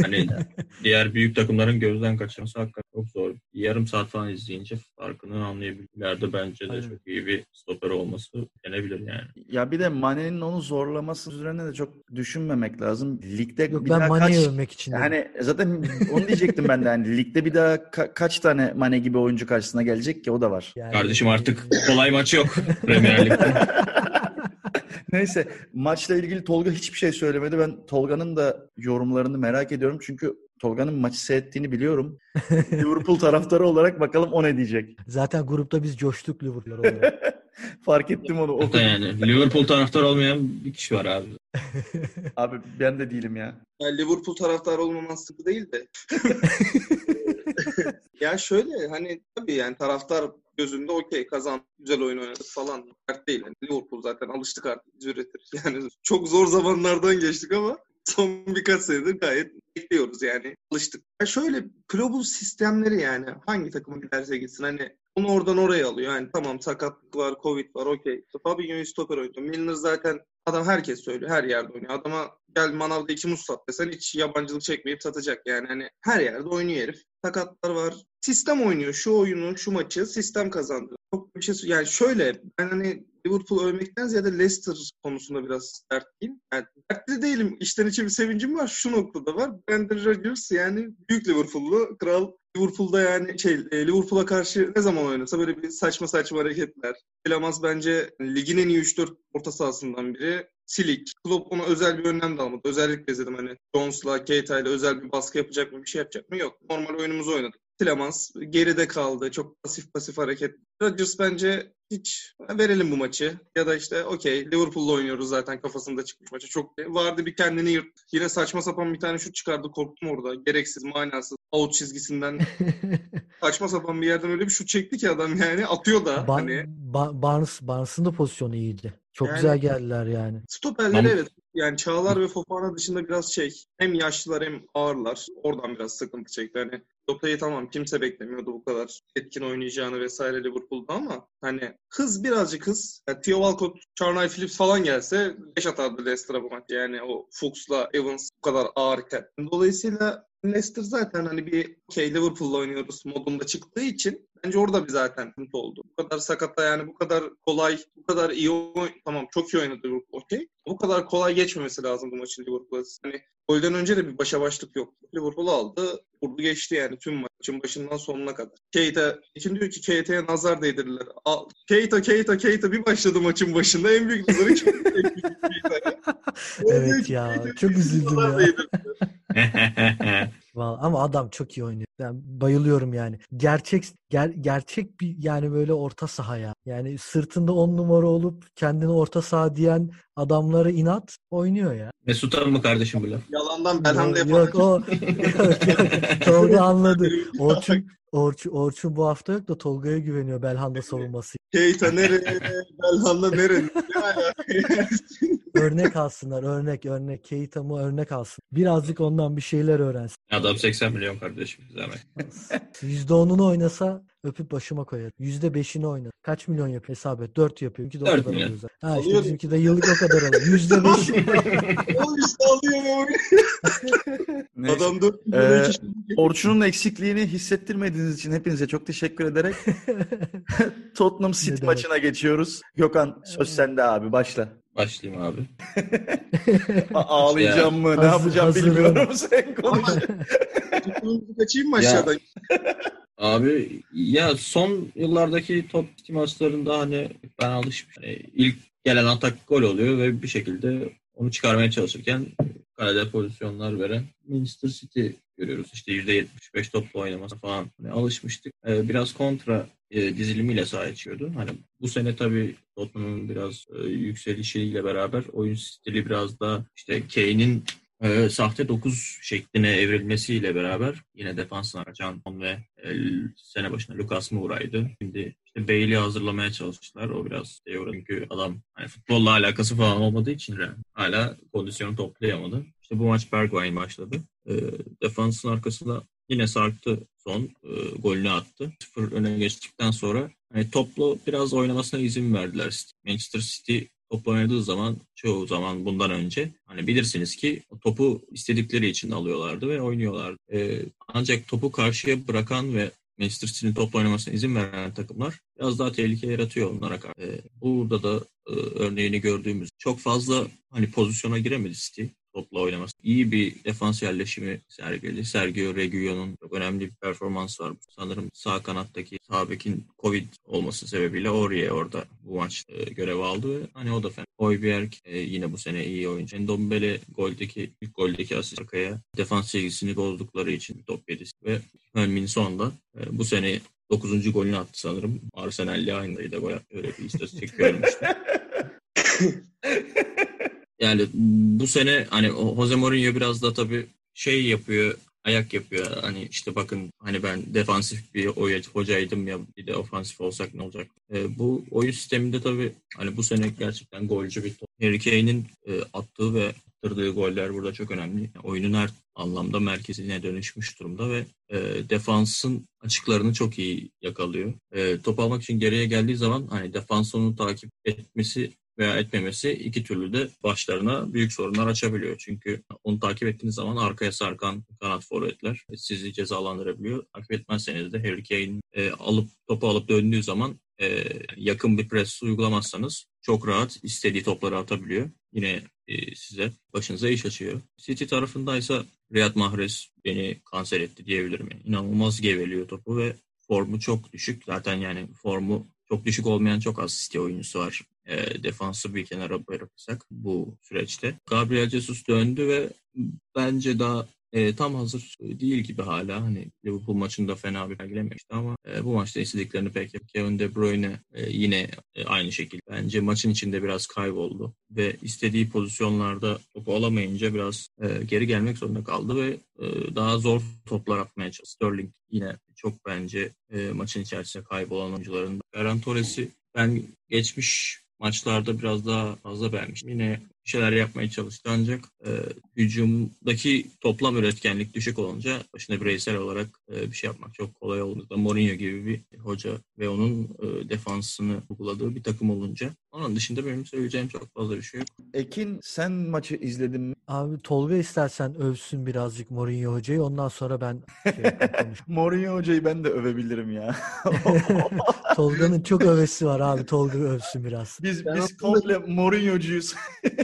Hani diğer büyük takımların gözden kaçırması hakikaten çok zor. Yarım saat falan izleyince farkını anlayabilirlerdi. Bence de Aynen. çok iyi bir stoper olması denebilir yani. Ya bir de Mane'nin onu zorlaması üzerine de çok düşünmemek lazım. Ligde Yok bir ben daha Mane'yi kaç... övmek için. Hani zaten onu diyecektim ben de. Hani ligde bir daha ka- kaç tane Mane gibi oyuncu karşısına gelecek ki o da var. Yani- Kardeşim artık kolay maç yok Premier Lig'de. Neyse maçla ilgili Tolga hiçbir şey söylemedi. Ben Tolga'nın da yorumlarını merak ediyorum. Çünkü Tolga'nın maçı seyrettiğini biliyorum. Liverpool taraftarı olarak bakalım o ne diyecek. Zaten grupta biz coştuk Liverpool olarak. Fark ettim onu. Hatta yani Liverpool taraftar olmayan bir kişi var abi. Abi ben de değilim ya. Ya Liverpool taraftarı olmaman sıkı değil de. ya şöyle hani tabii yani taraftar gözünde okey kazan güzel oyun oynadık falan. Dert değil. Yani Liverpool zaten alıştık artık üretir. Yani çok zor zamanlardan geçtik ama son birkaç senedir gayet bekliyoruz yani alıştık. Ya şöyle global sistemleri yani hangi takıma giderse gitsin hani onu oradan oraya alıyor. Yani tamam sakatlık var, covid var okey. Fabinho'yu stoper oynuyor. Milner zaten adam herkes söylüyor. Her yerde oynuyor. Adama gel manavda iki muz sat desen hiç yabancılık çekmeyip satacak. Yani hani her yerde oynuyor herif. Sakatlar var. Sistem oynuyor. Şu oyunu, şu maçı sistem kazandı. Çok bir şey yani şöyle ben hani Liverpool övmekten ziyade Leicester konusunda biraz dertliyim. Yani dertli değilim. İçten içe bir sevincim var. Şu noktada var. Brendan Rodgers yani büyük Liverpool'lu. Kral Liverpool'da yani şey e, Liverpool'a karşı ne zaman oynasa böyle bir saçma saçma hareketler. Tilemans bence ligin en iyi 3-4 orta sahasından biri. Silik. Klopp ona özel bir önlem de almadı. Özellikle izledim hani Jones'la, Keita'yla özel bir baskı yapacak mı, bir şey yapacak mı? Yok. Normal oyunumuzu oynadık. Tilemans geride kaldı. Çok pasif pasif hareket. Rodgers bence hiç verelim bu maçı. Ya da işte okey Liverpool'la oynuyoruz zaten kafasında çıkmış maçı. Çok vardı bir kendini yırt. Yine saçma sapan bir tane şut çıkardı. Korktum orada. Gereksiz, manasız. Out çizgisinden saçma sapan bir yerden öyle bir şut çekti ki adam yani atıyor da Ba- hani. Ba- Barnes, Barnes'ın da pozisyonu iyiydi. Çok Yani- güzel geldiler yani. Stoperleri Ama- evet. Yani Çağlar ve Fofana dışında biraz şey hem yaşlılar hem ağırlar. Oradan biraz sıkıntı çekti. Hani Doplay'ı tamam kimse beklemiyordu bu kadar etkin oynayacağını vesaire Liverpool'da ama hani hız birazcık hız. Yani Theo Walcott, Charnay Phillips falan gelse 5 atardı Leicester'a bu maç. Yani o Fuchs'la Evans bu kadar ağırken. Dolayısıyla Leicester zaten hani bir okey Liverpool'la oynuyoruz modunda çıktığı için bence orada bir zaten sıkıntı oldu. Bu kadar sakata yani bu kadar kolay, bu kadar iyi oyn tamam çok iyi oynadı Liverpool okey. Bu kadar kolay geçmemesi lazım bu maçın Liverpool'a. Hani golden önce de bir başa başlık yok. Liverpool aldı, vurdu geçti yani tüm maçın başından sonuna kadar. Keita, kim diyor ki Keita'ya nazar değdirdiler. Al, Keita, Keita, Keita bir başladı maçın başında en büyük nazarı kim? Evet ya, çok üzüldüm ya. Vallahi ama adam çok iyi oynuyor. Ben bayılıyorum yani. Gerçek ger- gerçek bir yani böyle orta saha ya. Yani sırtında on numara olup kendini orta saha diyen adamlara inat oynuyor ya. Mesut'a mı kardeşim bu laf? Yalandan Belhanda Yok, yapan yok o yok, yok. Tolga anladı. Orçun, Orçun, Orçun bu hafta yok da Tolga'ya güveniyor Belhanda savunması. Keita nereye? Belhanda nereye? Örnek alsınlar örnek örnek. Keita mı örnek alsın. Birazcık ondan bir şeyler öğrensin. Adam 80 milyon kardeşim. Zahmet. %10'unu oynasa öpüp başıma koyar. %5'ini oynar. Kaç milyon yapıyor hesap et. 4 yapıyor. Bizimki de o Dört kadar milyon. alıyor zaten. Ha işte bizimki de yıllık o kadar alıyor. %5. O işte alıyor? Neyse. Adam da Ee, Orçun'un eksikliğini hissettirmediğiniz için hepinize çok teşekkür ederek Tottenham City demek. maçına geçiyoruz. Gökhan söz sende abi başla. Başlayayım abi. Ağlayacağım mı? Ne yapacağım bilmiyorum. Sen konuş. kaçayım mı aşağıdan? Abi ya son yıllardaki top City maçlarında hani ben alışmış. Hani ilk gelen atak gol oluyor ve bir şekilde onu çıkarmaya çalışırken kalede pozisyonlar veren Manchester City görüyoruz. İşte %75 topla oynaması falan hani alışmıştık. Ee, biraz kontra e, dizilimiyle sahaya çıkıyordu. Hani bu sene tabii Tottenham'ın biraz e, yükselişiyle beraber oyun stili biraz da işte Kane'in e, sahte 9 şekline evrilmesiyle beraber yine defansına Can ve e, sene başına Lucas Moura'ydı. Şimdi işte Bailey'i hazırlamaya çalıştılar. O biraz şey. Çünkü adam hani futbolla alakası falan olmadığı için hala kondisyonu toplayamadı. İşte bu maç Bergwijn başladı. E, defansın arkasında yine sarktı son e, golünü attı. Sıfır öne geçtikten sonra hani toplu biraz oynamasına izin verdiler. Manchester City top oynadığı zaman çoğu zaman bundan önce hani bilirsiniz ki topu istedikleri için alıyorlardı ve oynuyorlardı. Ee, ancak topu karşıya bırakan ve Manchester City'nin top oynamasına izin veren takımlar biraz daha tehlike yaratıyor onlara karşı. Ee, burada da e, örneğini gördüğümüz çok fazla hani pozisyona giremedi City topla oynaması. İyi bir defans yerleşimi sergiledi. Sergio Reguilon'un çok önemli bir performans var. Sanırım sağ kanattaki sağ bekin Covid olması sebebiyle Aurier orada bu maç e, görev aldı hani o da fena. Højbjerg e, yine bu sene iyi oyuncu. Ndombele goldeki ilk goldeki asist arkaya defans çizgisini bozdukları için top yedi ve Hönmin son da e, bu sene 9. golünü attı sanırım. Arsenal'le aynı da gol attı. Öyle bir istatistik görmüştüm. Yani bu sene hani Jose Mourinho biraz da tabii şey yapıyor, ayak yapıyor. Hani işte bakın hani ben defansif bir hocaydım ya bir de ofansif olsak ne olacak? E, bu oyun sisteminde tabii hani bu sene gerçekten golcü bir top. Harry Kane'in e, attığı ve attırdığı goller burada çok önemli. Yani oyunun her anlamda merkezine dönüşmüş durumda ve e, defansın açıklarını çok iyi yakalıyor. E, top almak için geriye geldiği zaman hani defans onu takip etmesi veya etmemesi iki türlü de başlarına büyük sorunlar açabiliyor. Çünkü onu takip ettiğiniz zaman arkaya sarkan kanat forvetler sizi cezalandırabiliyor. Takip etmezseniz de Harry Kane e, alıp topu alıp döndüğü zaman e, yakın bir pres uygulamazsanız çok rahat istediği topları atabiliyor. Yine e, size başınıza iş açıyor. City tarafındaysa Riyad Mahrez beni kanser etti diyebilirim. Yani inanılmaz geveliyor topu ve formu çok düşük. Zaten yani formu çok düşük olmayan çok az City oyuncusu var e, defansı bir kenara bırakırsak bu süreçte. Gabriel Jesus döndü ve bence daha e, tam hazır değil gibi hala. Hani Liverpool maçında fena bir sergilememişti ama e, bu maçta istediklerini pek. Kevin De Bruyne e, yine e, aynı şekilde. Bence maçın içinde biraz kayboldu ve istediği pozisyonlarda topu alamayınca biraz e, geri gelmek zorunda kaldı ve e, daha zor toplar atmaya çalıştı. Sterling yine çok bence e, maçın içerisinde kaybolan oyuncuların. Ferran Torres'i ben geçmiş maçlarda biraz daha fazla beğenmiştim. Yine bir şeyler yapmaya çalıştı ancak e, hücumdaki toplam üretkenlik düşük olunca başına bireysel olarak e, bir şey yapmak çok kolay oldu. Mourinho gibi bir hoca ve onun e, defansını uyguladığı bir takım olunca onun dışında benim söyleyeceğim çok fazla bir şey yok. Ekin sen maçı izledin mi? Abi Tolga istersen övsün birazcık Mourinho hocayı ondan sonra ben şey Mourinho hocayı ben de övebilirim ya. Tolga'nın çok övesi var abi. Tolga övsün biraz. Biz biz komple Mourinho'cuyuz.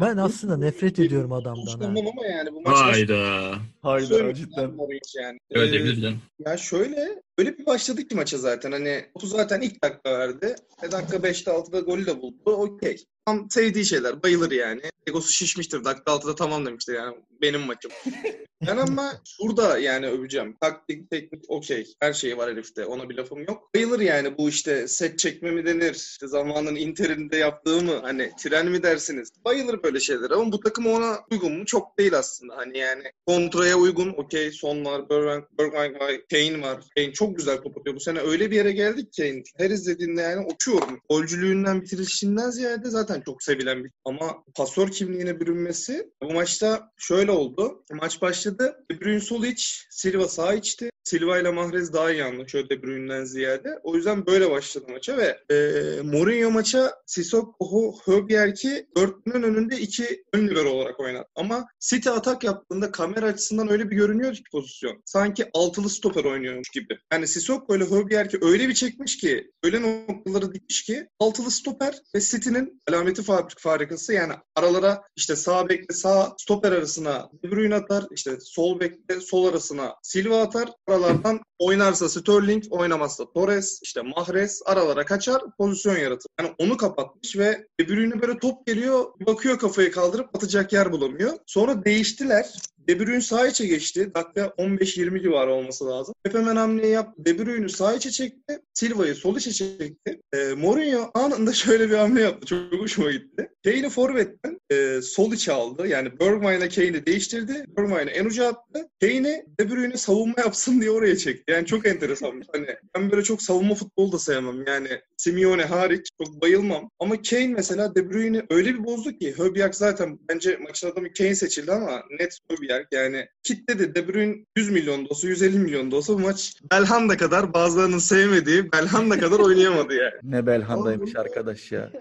Ben aslında nefret ediyorum adamdan. ha. Konuşmam ama yani bu maç Hayda. Hayda cidden. ben yani. Öyle Ee. Ya şöyle, öyle bir başladık ki maça zaten. Hani topu zaten ilk dakika verdi. E dakika 5'te 6'da golü de buldu. Okey. Tam sevdiği şeyler. Bayılır yani. Egosu şişmiştir. Dakika 6'da tamam demiştir yani. Benim maçım. Ben ama şurada yani öveceğim. Taktik, teknik okey. Her şey var herifte. Ona bir lafım yok. Bayılır yani bu işte set çekme mi denir? İşte zamanın Inter'inde yaptığı mı? Hani tren mi dersiniz? Bayılır böyle şeyler ama bu takım ona uygun mu? Çok değil aslında. Hani yani kontraya uygun. Okey. Son var. Bergwijn var. Kane var. Kane çok güzel top atıyor. Bu sene öyle bir yere geldik ki Kane. Her izlediğinde yani uçuyorum. Golcülüğünden bitirişinden ziyade zaten çok sevilen bir ama pasör kimliğine bürünmesi bu maçta şöyle oldu. Maç başladı. De Bruyne sol iç, Silva sağ içti. Silva ile Mahrez daha iyi anlaşıyor De Bruyne'den ziyade. O yüzden böyle başladı maça ve e, Mourinho maça Sissoko, Höbjerg'i dörtlünün önünde iki ön libero olarak oynadı. Ama City atak yaptığında kamera açısından öyle bir görünüyor ki pozisyon. Sanki altılı stoper oynuyormuş gibi. Yani Sissoko ile Höbjerg'i öyle bir çekmiş ki, öyle noktaları dikmiş ki altılı stoper ve City'nin alameti farikası yani aralara işte sağ bekle sağ stoper arasına De Bruyne atar, işte sol bekle sol arasına Silva atar, aralardan oynarsa Sterling, oynamazsa Torres, işte Mahrez aralara kaçar, pozisyon yaratır. Yani onu kapatmış ve De Bruyne böyle top geliyor, bakıyor kafayı kaldırıp atacak yer bulamıyor. Sonra değiştiler. De Bruyne sağ içe geçti. Dakika 15-20 civarı olması lazım. Hep hemen hamleyi yaptı. De Bruyne'ü sağ içe çekti. Silva'yı sol içe çekti. E, Mourinho anında şöyle bir hamle yaptı. Çok hoşuma gitti. Kane'i forvetten e, sol içe aldı. Yani Bergwijn'e Kane'i değiştirdi. Bergwijn'e en uca attı. Kane'i De Bruyne savunma yapsın diye oraya çekti. Yani çok enteresan. hani ben böyle çok savunma futbolu da sevmem. Yani Simeone hariç çok bayılmam. Ama Kane mesela De Bruyne öyle bir bozdu ki Höbjerg zaten bence maçın adamı Kane seçildi ama net Höbjerg yani kitledi. De Bruyne 100 milyon da olsa 150 milyon da olsa bu maç Belhanda kadar bazılarının sevmediği Belhanda kadar oynayamadı yani. Ne Belhanda'ymış arkadaş ya.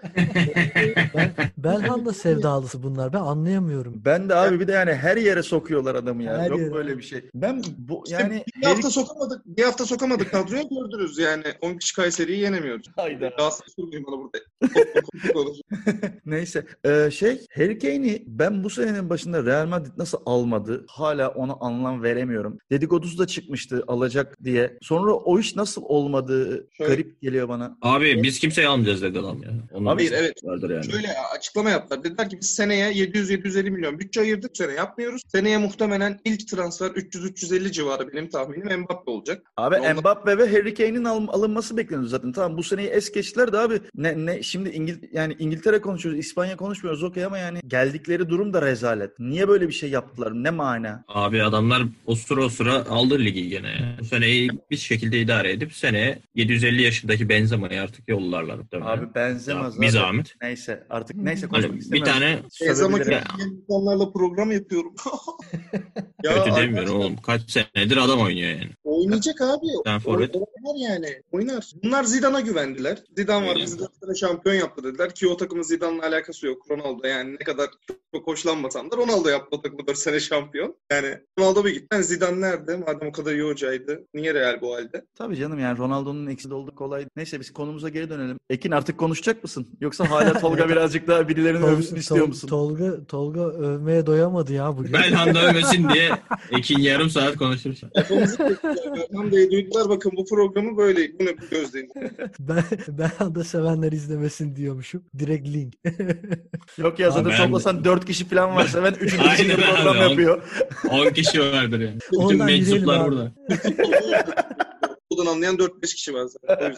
Ben, Belhanda sevdalısı bunlar. Ben anlayamıyorum. Ben de abi bir de yani her yere sokuyorlar adamı ya. Her Yok yere. böyle bir şey. Ben bu İşte yani bir hafta sokamadık. Bir hafta sokamadık kadroya gördünüz yani. 10 kişi Kayseri'yi yenemiyoruz. Hayda. Galatasaray sormayın bana burada. Neyse. Ee, şey Harry Kane'i ben bu senenin başında Real Madrid nasıl almadı? Hala ona anlam veremiyorum. Dedikodusu da çıkmıştı alacak diye. Sonra o iş nasıl olmadı? Şöyle- Garip geliyor bana. Abi biz kimseyi almayacağız dedi adam ya. Onun Hayır, evet. vardır yani. Şöyle açıklama yaptılar. Dediler ki biz seneye 700-750 milyon bütçe ayırdık. Sene yapmıyoruz. Seneye muhtemelen ilk transfer 300-350 civarı benim tahminim Mbappe olacak. Abi Ondan- Mbappe ve Harry Kane'in al- alınması bekleniyor zaten. Tamam bu seneyi es geçtiler de abi ne ne şimdi İngil yani İngiltere konuşuyoruz, İspanya konuşmuyoruz okey ama yani geldikleri durum da rezalet. Niye böyle bir şey yaptılar? Ne mana? Abi adamlar o sıra o sıra aldı ligi gene. Bu seneyi bir şekilde idare edip seneye 750 yaşındaki Benzema'yı artık yollarlar. Abi benzemez Ya, zaten. bir zahmet. Neyse artık neyse Hani konuşmak bir tane Sövebilirim. gibi insanlarla program yapıyorum. kötü arkadaşlar, demiyorum oğlum. Kaç senedir adam oynuyor yani. Oynayacak abi. Sen forvet. Oynar yani. Oynar. Bunlar Zidane'a güvendiler. Zidane var. Bizi şampiyon yaptı dediler ki o takımın Zidane'la alakası yok. Ronaldo yani ne kadar çok hoşlanmasam da Ronaldo yaptı o takımı 4 sene şampiyon. Yani Ronaldo bir gitti. Yani Zidane nerede? Madem o kadar iyi hocaydı. Niye Real bu halde? Tabii canım yani Ronaldo'nun eksik olduğu kolay. Neyse biz konumuza geri dönelim. Ekin artık konuşacak mısın? Yoksa hala Tolga birazcık daha birilerinin Tol- övsün istiyor Tol- musun? Tolga, Tolga övmeye doyamadı ya bugün. Belhanda övmesin diye Ekin yarım saat konuşur. Diye duydular bakın bu programı böyle. Bu ne bu gözleyin. Ben, ben de sevenler izlemesin diyormuşum. Direkt link. Yok ya zaten Ben- toplasan 4 kişi falan var. Seven 3. Aynen kişi program yapıyor. 10 kişi vardır yani. Bütün girelim meczuplar burada. Buradan anlayan 4-5 kişi var zaten.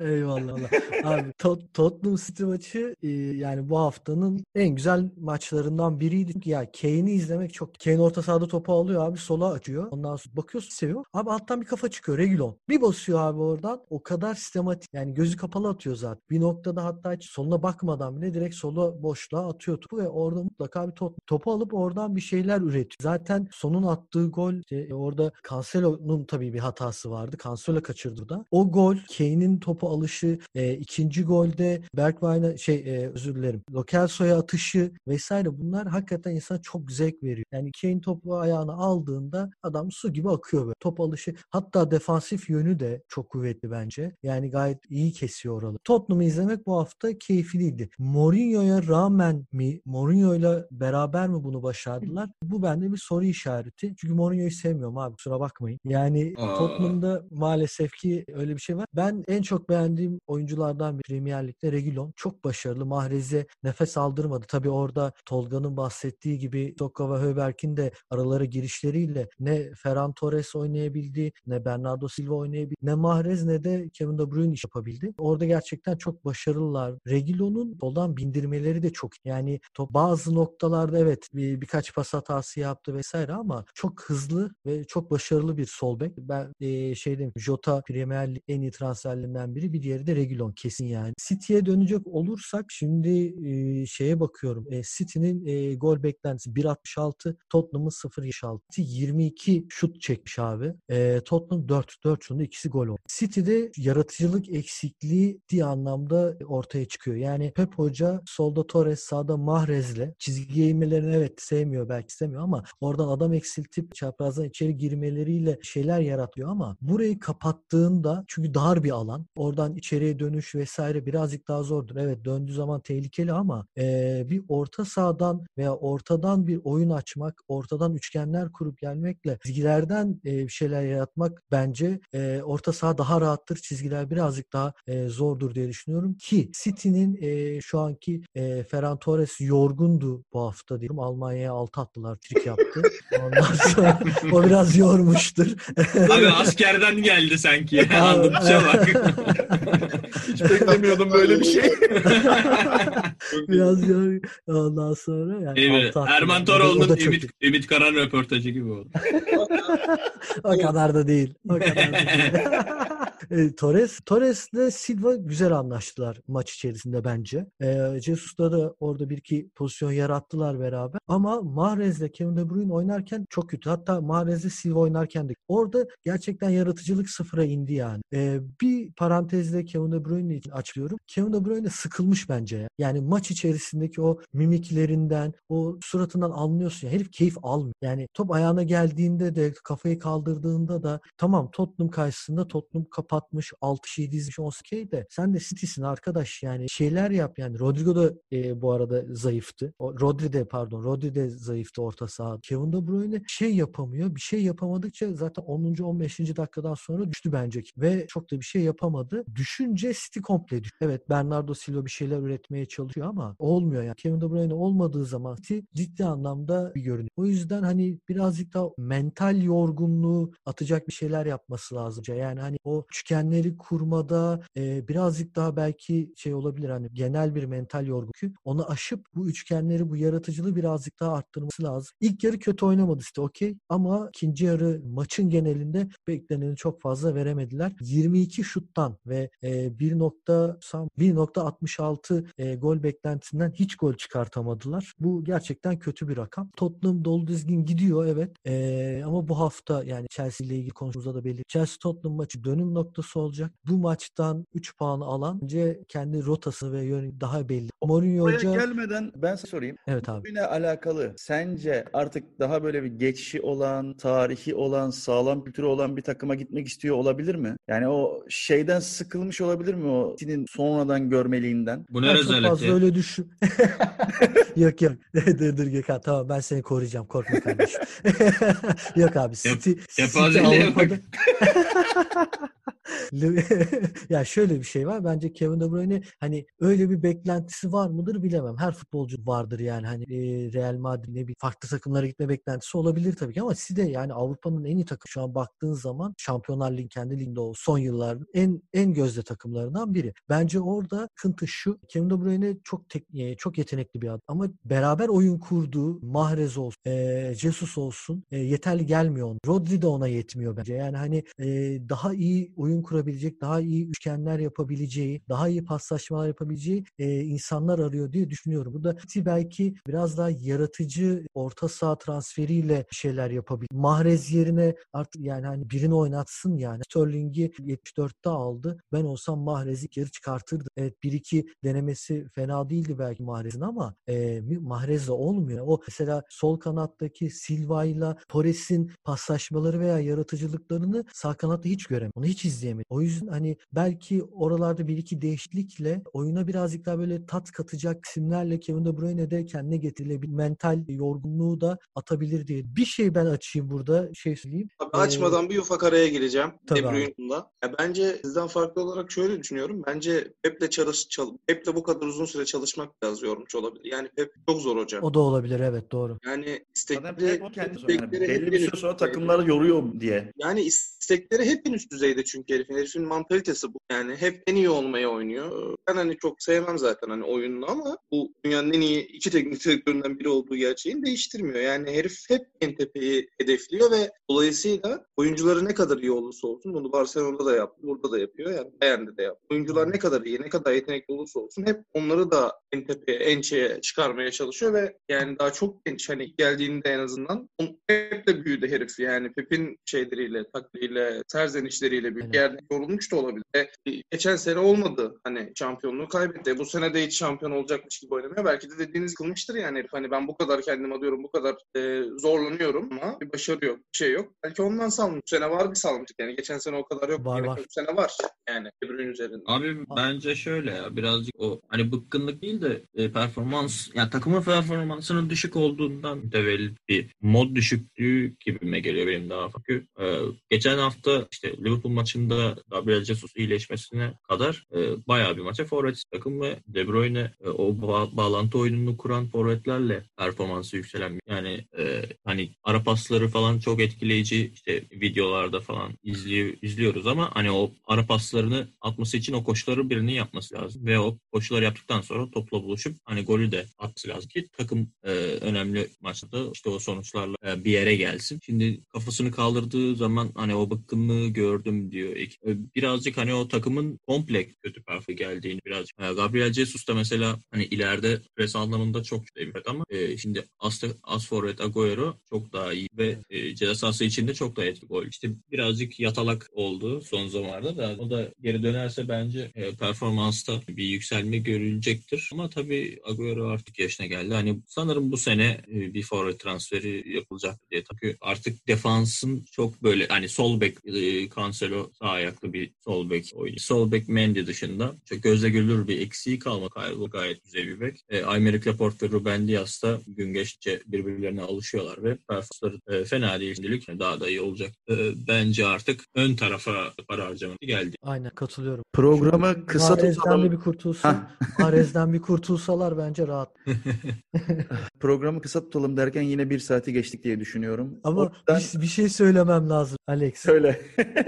Eyvallah. Allah. Abi Tot- Tottenham City maçı e, yani bu haftanın en güzel maçlarından biriydi. Ya Kane'i izlemek çok. Kane orta sahada topu alıyor abi sola açıyor. Ondan sonra bakıyorsun seviyor. Abi alttan bir kafa çıkıyor Regulon. Bir basıyor abi oradan. O kadar sistematik. Yani gözü kapalı atıyor zaten. Bir noktada hatta hiç soluna bakmadan bile direkt sola boşluğa atıyor topu ve orada mutlaka bir top, topu alıp oradan bir şeyler üretiyor. Zaten sonun attığı gol işte orada Cancelo'nun tabii bir hatası vardı. Cancelo kaçırdı da. O gol Kane'in topu alışı, e, ikinci golde Bergwijn'a şey e, özür dilerim. Lo Celso'ya atışı vesaire bunlar hakikaten insana çok zevk veriyor. Yani Kane topu ayağına aldığında adam su gibi akıyor böyle. Top alışı hatta defansif yönü de çok kuvvetli bence. Yani gayet iyi kesiyor oraları. Tottenham'ı izlemek bu hafta keyifliydi. Mourinho'ya rağmen mi, Mourinho'yla beraber mi bunu başardılar? Bu bende bir soru işareti. Çünkü Mourinho'yu sevmiyorum abi kusura bakmayın. Yani Aa. Tottenham'da maalesef ki öyle bir şey var. Ben en çok beğendiğim oyunculardan bir Premier Lig'de Reguilon. Çok başarılı. Mahrez'e nefes aldırmadı. Tabii orada Tolga'nın bahsettiği gibi Sokka ve Höberk'in de aralara girişleriyle ne Ferran Torres oynayabildi, ne Bernardo Silva oynayabildi, ne Mahrez ne de Kevin De Bruyne iş yapabildi. Orada gerçekten çok başarılılar. Reguilon'un soldan bindirmeleri de çok. Yani top bazı noktalarda evet bir, birkaç pas hatası yaptı vesaire ama çok hızlı ve çok başarılı bir sol bek. Ben e, şey diyeyim Jota Premier en iyi transferlerinden biri. Bir diğeri de Reguilon kesin yani. City'ye dönecek olursak şimdi e, şeye bakıyorum. E, City'nin e, gol beklentisi 1.66, Tottenham'ın 0.76. City 22 şut çekmiş abi. E, Tottenham 4. 4 şutunda ikisi gol oldu. City'de yaratıcılık eksikliği diye anlamda ortaya çıkıyor. Yani Pep Hoca solda Torres, sağda Mahrez'le çizgiye inmelerini evet sevmiyor belki istemiyor ama oradan adam eksiltip çaprazdan içeri girmeleriyle şeyler yaratıyor ama burayı kapattığında çünkü dar bir alan. Oradan içeriye dönüş vesaire birazcık daha zordur. Evet döndüğü zaman tehlikeli ama eee, bir orta sahadan veya ortadan bir oyun açmak, ortadan üçgenler kurup gelmekle çizgilerden eee, bir şeyler yaratmak bence eee, orta saha daha rahattır. Çizgiler birazcık daha eee, zordur diye düşünüyorum ki City'nin eee, şu anki eee, Ferran Torres yorgundu bu hafta diyorum. Almanya'ya altı attılar, trik yaptı. Ondan sonra o biraz yormuştur. Abi askerden geldi geldi sanki. Anlatışa bak. Hiç beklemiyordum böyle bir şey. Biraz ya ondan sonra yani hafta- Erman Toroğlu'nun Ümit, Ümit Karan röportajı gibi oldu. o kadar da değil. O kadar da değil. E, Torres, Torres'le Silva güzel anlaştılar maç içerisinde bence. E, Jesus'la da orada bir iki pozisyon yarattılar beraber. Ama Mahrez'le Kevin De Bruyne oynarken çok kötü. Hatta Mahrez'le Silva oynarken de orada gerçekten yaratıcılık sıfıra indi yani. E, bir parantezle Kevin De Bruyne için açıyorum. Kevin De Bruyne sıkılmış bence. ya. Yani maç içerisindeki o mimiklerinden, o suratından anlıyorsun. Ya. Herif keyif almıyor. Yani top ayağına geldiğinde de kafayı kaldırdığında da tamam Tottenham karşısında Tottenham kapatmış 6 şey dizmiş 10 okey de sen de City'sin arkadaş yani şeyler yap yani Rodrigo da e, bu arada zayıftı. O, Rodri de pardon Rodri de zayıftı orta saha. Kevin De Bruyne şey yapamıyor. Bir şey yapamadıkça zaten 10. 15. dakikadan sonra düştü bence ve çok da bir şey yapamadı. Düşünce City komple düştü. Evet Bernardo Silva bir şeyler üretmeye çalışıyor ama olmuyor yani. Kevin De Bruyne olmadığı zaman City ciddi anlamda bir görünüyor. O yüzden hani birazcık daha mental yorgunluğu atacak bir şeyler yapması lazım. Yani hani o üçgenleri kurmada e, birazcık daha belki şey olabilir hani genel bir mental yorgunluk. Onu aşıp bu üçgenleri bu yaratıcılığı birazcık daha arttırması lazım. İlk yarı kötü oynamadı işte okey ama ikinci yarı maçın genelinde bekleneni çok fazla veremediler. 22 şuttan ve e, 1. sam- 1.66 e, gol beklentisinden hiç gol çıkartamadılar. Bu gerçekten kötü bir rakam. Tottenham dolu dizgin gidiyor evet. E, ama bu hafta yani Chelsea ile ilgili konuşmamızda da belli. Chelsea Tottenham maçı dönüm noktası olacak. Bu maçtan 3 puan alan bence kendi rotası ve yönü daha belli. Mourinho Buraya Hoca gelmeden ben size sorayım. evet abi. Bugüne alakalı sence artık daha böyle bir geçişi olan, tarihi olan, sağlam kültürü olan bir takıma gitmek istiyor olabilir mi? Yani o şeyden sıkılmış olabilir mi o City'nin sonradan görmeliğinden? Bu ne Ben çok fazla öyle düşün. yok yok. dur dur Gökhan tamam ben seni koruyacağım. Korkma kardeşim. yok abi City, City kepazeliğe bak. Avrupa'da ya şöyle bir şey var. Bence Kevin De Bruyne hani öyle bir beklentisi var mıdır bilemem. Her futbolcu vardır yani. Hani e, Real Madrid ne bir farklı takımlara gitme beklentisi olabilir tabii ki ama City yani Avrupa'nın en iyi takımı şu an baktığın zaman Şampiyonlar Ligi kendi liginde o son yılların en en gözde takımlarından biri. Bence orada sıkıntı şu. Kevin De Bruyne çok tek, e, çok yetenekli bir adam ama beraber oyun kurduğu Mahrez olsun, e, Jesus olsun e, yeterli gelmiyor. Rodri de ona yetmiyor bence. Yani hani e, daha iyi oyun kurabilecek, daha iyi üçgenler yapabileceği, daha iyi paslaşmalar yapabileceği e, insanlar arıyor diye düşünüyorum. Burada City belki biraz daha yaratıcı orta saha transferiyle bir şeyler yapabilir. Mahrez yerine artık yani hani birini oynatsın yani. Sterling'i 74'te aldı. Ben olsam Mahrez'i geri çıkartırdım. Evet 1-2 denemesi fena değildi belki Mahrez'in ama e, Mahrez'le olmuyor. O mesela sol kanattaki Silva'yla Torres'in paslaşmaları veya yaratıcılıklarını sağ kanatta hiç göremiyorum. Onu hiç izleyemedim. O yüzden hani belki oralarda bir iki değişiklikle oyuna birazcık daha böyle tat katacak isimlerle Kevin De Bruyne de kendine getirilebilir. Mental yorgunluğu da atabilir diye. Bir şey ben açayım burada şey söyleyeyim. Abi açmadan bir ufak araya gireceğim. Tabii De. Bruyne'la. Ya bence sizden farklı olarak şöyle düşünüyorum. Bence Pep'le çalış, çal, Pep'le bu kadar uzun süre çalışmak biraz yormuş olabilir. Yani Pep çok zor hoca. O da olabilir evet doğru. Yani Zaten istekleri, Pep. Yani istekleri belli bir süre sonra takımları yoruyor diye. Yani istekleri hep en üst düzeyde çünkü herifin. Herifin mantalitesi bu. Yani hep en iyi olmaya oynuyor. Ben hani çok sevmem zaten hani oyununu ama bu dünyanın en iyi iki teknik direktöründen biri olduğu gerçeğini değiştirmiyor. Yani herif hep en tepeyi hedefliyor ve dolayısıyla oyuncuları ne kadar iyi olursa olsun bunu Barcelona'da da yaptı, burada da yapıyor. Yani Bayern'de de yaptı. Oyuncular ne kadar iyi, ne kadar yetenekli olursa olsun hep onları da en tepeye, en şeye çıkarmaya çalışıyor ve yani daha çok genç hani geldiğinde en azından hep de büyüdü herif yani Pep'in şeyleriyle, takliyle, serzenişleriyle büyüdü. Aynen. Yerde yorulmuş da olabilir. E, geçen sene olmadı hani şampiyonluğu kaybetti. Bu sene de hiç şampiyon olacakmış gibi oynamıyor. Belki de dediğiniz kılmıştır yani herif. Hani ben bu kadar kendim alıyorum, bu kadar e, zorlanıyorum ama bir başarı yok, bir şey yok. Belki ondan salmış. Bu sene var bir salmıştık yani. Geçen sene o kadar yok. Var, var. Bu sene var yani. Bruyne üzerinde. Abi bence şöyle ya birazcık o hani bıkkınlık değil de e, performans ya takımın performansının düşük olduğundan mütevellit bir mod düşüklüğü gibime geliyor benim daha. Çünkü e, geçen hafta işte Liverpool maçında sonunda Gabriel Jesus iyileşmesine kadar e, bayağı bir maça forvet takım ve De Bruyne e, o ba- bağlantı oyununu kuran forvetlerle performansı yükselen yani e, hani ara pasları falan çok etkileyici işte videolarda falan izliyor, izliyoruz ama hani o ara paslarını atması için o koşuları birinin yapması lazım ve o koşuları yaptıktan sonra topla buluşup hani golü de atması lazım ki takım e, önemli maçta işte o sonuçlarla e, bir yere gelsin. Şimdi kafasını kaldırdığı zaman hani o bıkkınlığı gördüm diyor. E, Birazcık hani o takımın komple kötü perfi geldiğini birazcık. E, Gabriel Jesus da mesela hani ileride pres anlamında çok evet ama e, şimdi as, as forvet Agüero çok daha iyi ve e, ceza sahası içinde çok daha etkili gol. İşte birazcık yatalak oldu son zamanlarda da o da geri dönerse bence e, performansta bir yükselme görülecektir. Ama tabii Agüero artık yaşına geldi. Hani sanırım bu sene e, bir forvet transferi yapılacak diye. Çünkü artık defansın çok böyle hani sol bek e, Cancelo sağ ayaklı bir sol bek oynuyor. Sol bek Mendy dışında çok gözle görülür bir eksiği kalmadı. Gayet, gayet güzel bir bek. E, Aymeric Laporte ve Ruben Dias da gün geçtikçe birbirlerine alışıyorlar ve performansları e, fena değil şimdilik. Daha da iyi olacak. E, bence artık ön tarafa para harcaması geldi. Aynen katılıyorum. Programı kısa Mahrez'den tutalım. bir kurtulsun. Mahrez'den bir kurtulsalar bence rahat. Programı kısa tutalım derken yine bir saati geçtik diye düşünüyorum. Ama O yüzden bir, bir şey söylemem lazım Alex. söyle.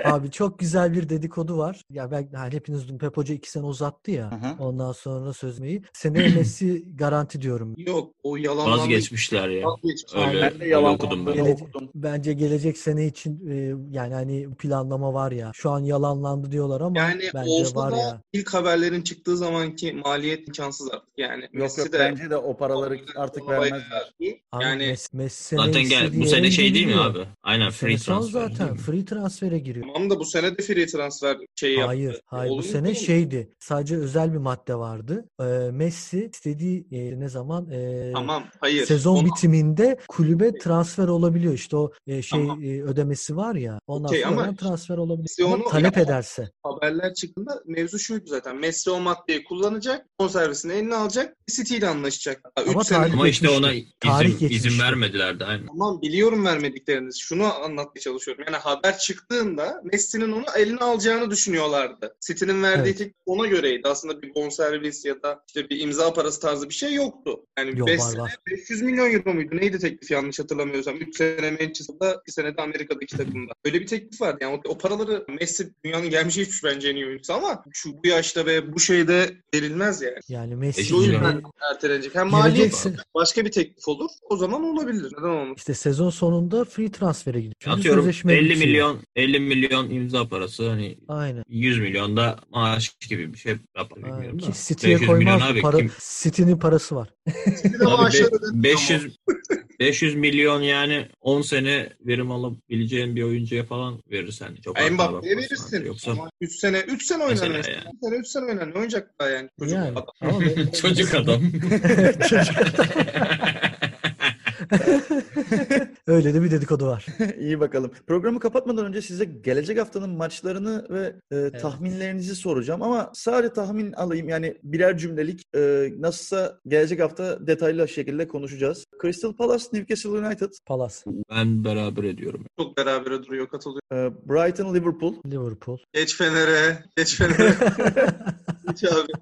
Abi çok güzel bir dedikodu var. Ya ben hani hepiniz dün Pep Hoca iki sene uzattı ya. Aha. Ondan sonra sözmeyi. Seneye Messi garanti diyorum. Yok o yalanlandı. Vazgeçmişler ya. Vazgeçmiş. Öyle, ben de öyle yalan okudum ben. Gelecek- okudum. Bence gelecek sene için e, yani hani planlama var ya. Şu an yalanlandı diyorlar ama Yani bence olsa var da ya. ilk haberlerin çıktığı zamanki maliyet imkansız artık yani. Yok Messi yok de bence de o paraları artık vermezler. Abi Yani Messi, Messi Zaten gel, bu sene şey değil mi abi? Aynen free transfer. zaten free transfere giriyor. tamam da bu sene free transfer şey yaptı. Hayır, hayır. Bu Olur mu sene oğlum? şeydi. Sadece özel bir madde vardı. Ee, Messi istediği e, ne zaman e, Tamam, hayır. sezon Onu- bitiminde kulübe transfer olabiliyor. İşte o e, şey Tamam. e, ödemesi var ya. Ondan Okey, sonra ama transfer olabiliyor. Messi onu talep yapamaz. ederse. haberler çıktığında mevzu şuydu zaten. Messi o maddeyi kullanacak, bonservisini eline alacak, City ile anlaşacak. Ama üç sene tarih Ama işte ona geçmişti. Tarih izin, izin vermediler de aynen. Tamam biliyorum vermedikleriniz. Şunu anlatmaya çalışıyorum. Yani haber çıktığında Messi'nin onu eline alacağını düşünüyorlardı. City'nin verdiği Evet. teklif ona göreydi. Aslında bir bonservis ya da işte bir imza parası tarzı bir şey yoktu. Yani Yok, 5 var, sene var. 500 milyon euro muydu? Neydi teklif yanlış hatırlamıyorsam. 3 sene Manchester'da, 2 sene de Amerika'daki takımda. Böyle bir teklif vardı. Yani o, o paraları Messi dünyanın gelmiş geçmiş bence en iyi oyuncusu ama şu bu yaşta ve bu şeyde verilmez yani. Yani Messi O gibi yüzden ertelenecek. Hem maliyet başka bir teklif olur. O zaman olabilir. Neden olmasın? İşte sezon sonunda free transfere gidiyor. Atıyorum sözleşme 50 bitiyor. milyon 50 milyon imza parası hani Aynen. 100 milyon da maaş gibi bir şey yapar bilmiyorum da. City'ye 500 milyon koymaz. abi Para, kim? City'nin parası var. Bir de Abi maaşları be- ödenmiyor 500 500 milyon yani 10 sene verim alabileceğin bir oyuncuya falan verirsen çok az para Mbappe'ye verirsin. Yoksa Ama 3 sene 3 sene oynar Mesela mesela. yani. 3 sene 3 sene oynar. Ne oynayacak daha yani? Çocuk Yani. adam. Ama ben- çocuk adam. Öyle de bir dedikodu var. İyi bakalım. Programı kapatmadan önce size gelecek haftanın maçlarını ve e, tahminlerinizi soracağım ama sadece tahmin alayım yani birer cümlelik e, nasılsa gelecek hafta detaylı şekilde konuşacağız. Crystal Palace, Newcastle United, Palas, ben beraber ediyorum. Çok berabere duruyor katılıyor. e, Brighton, Liverpool, Liverpool. Geç Fener'e. Geç Fener'e. Geç abi.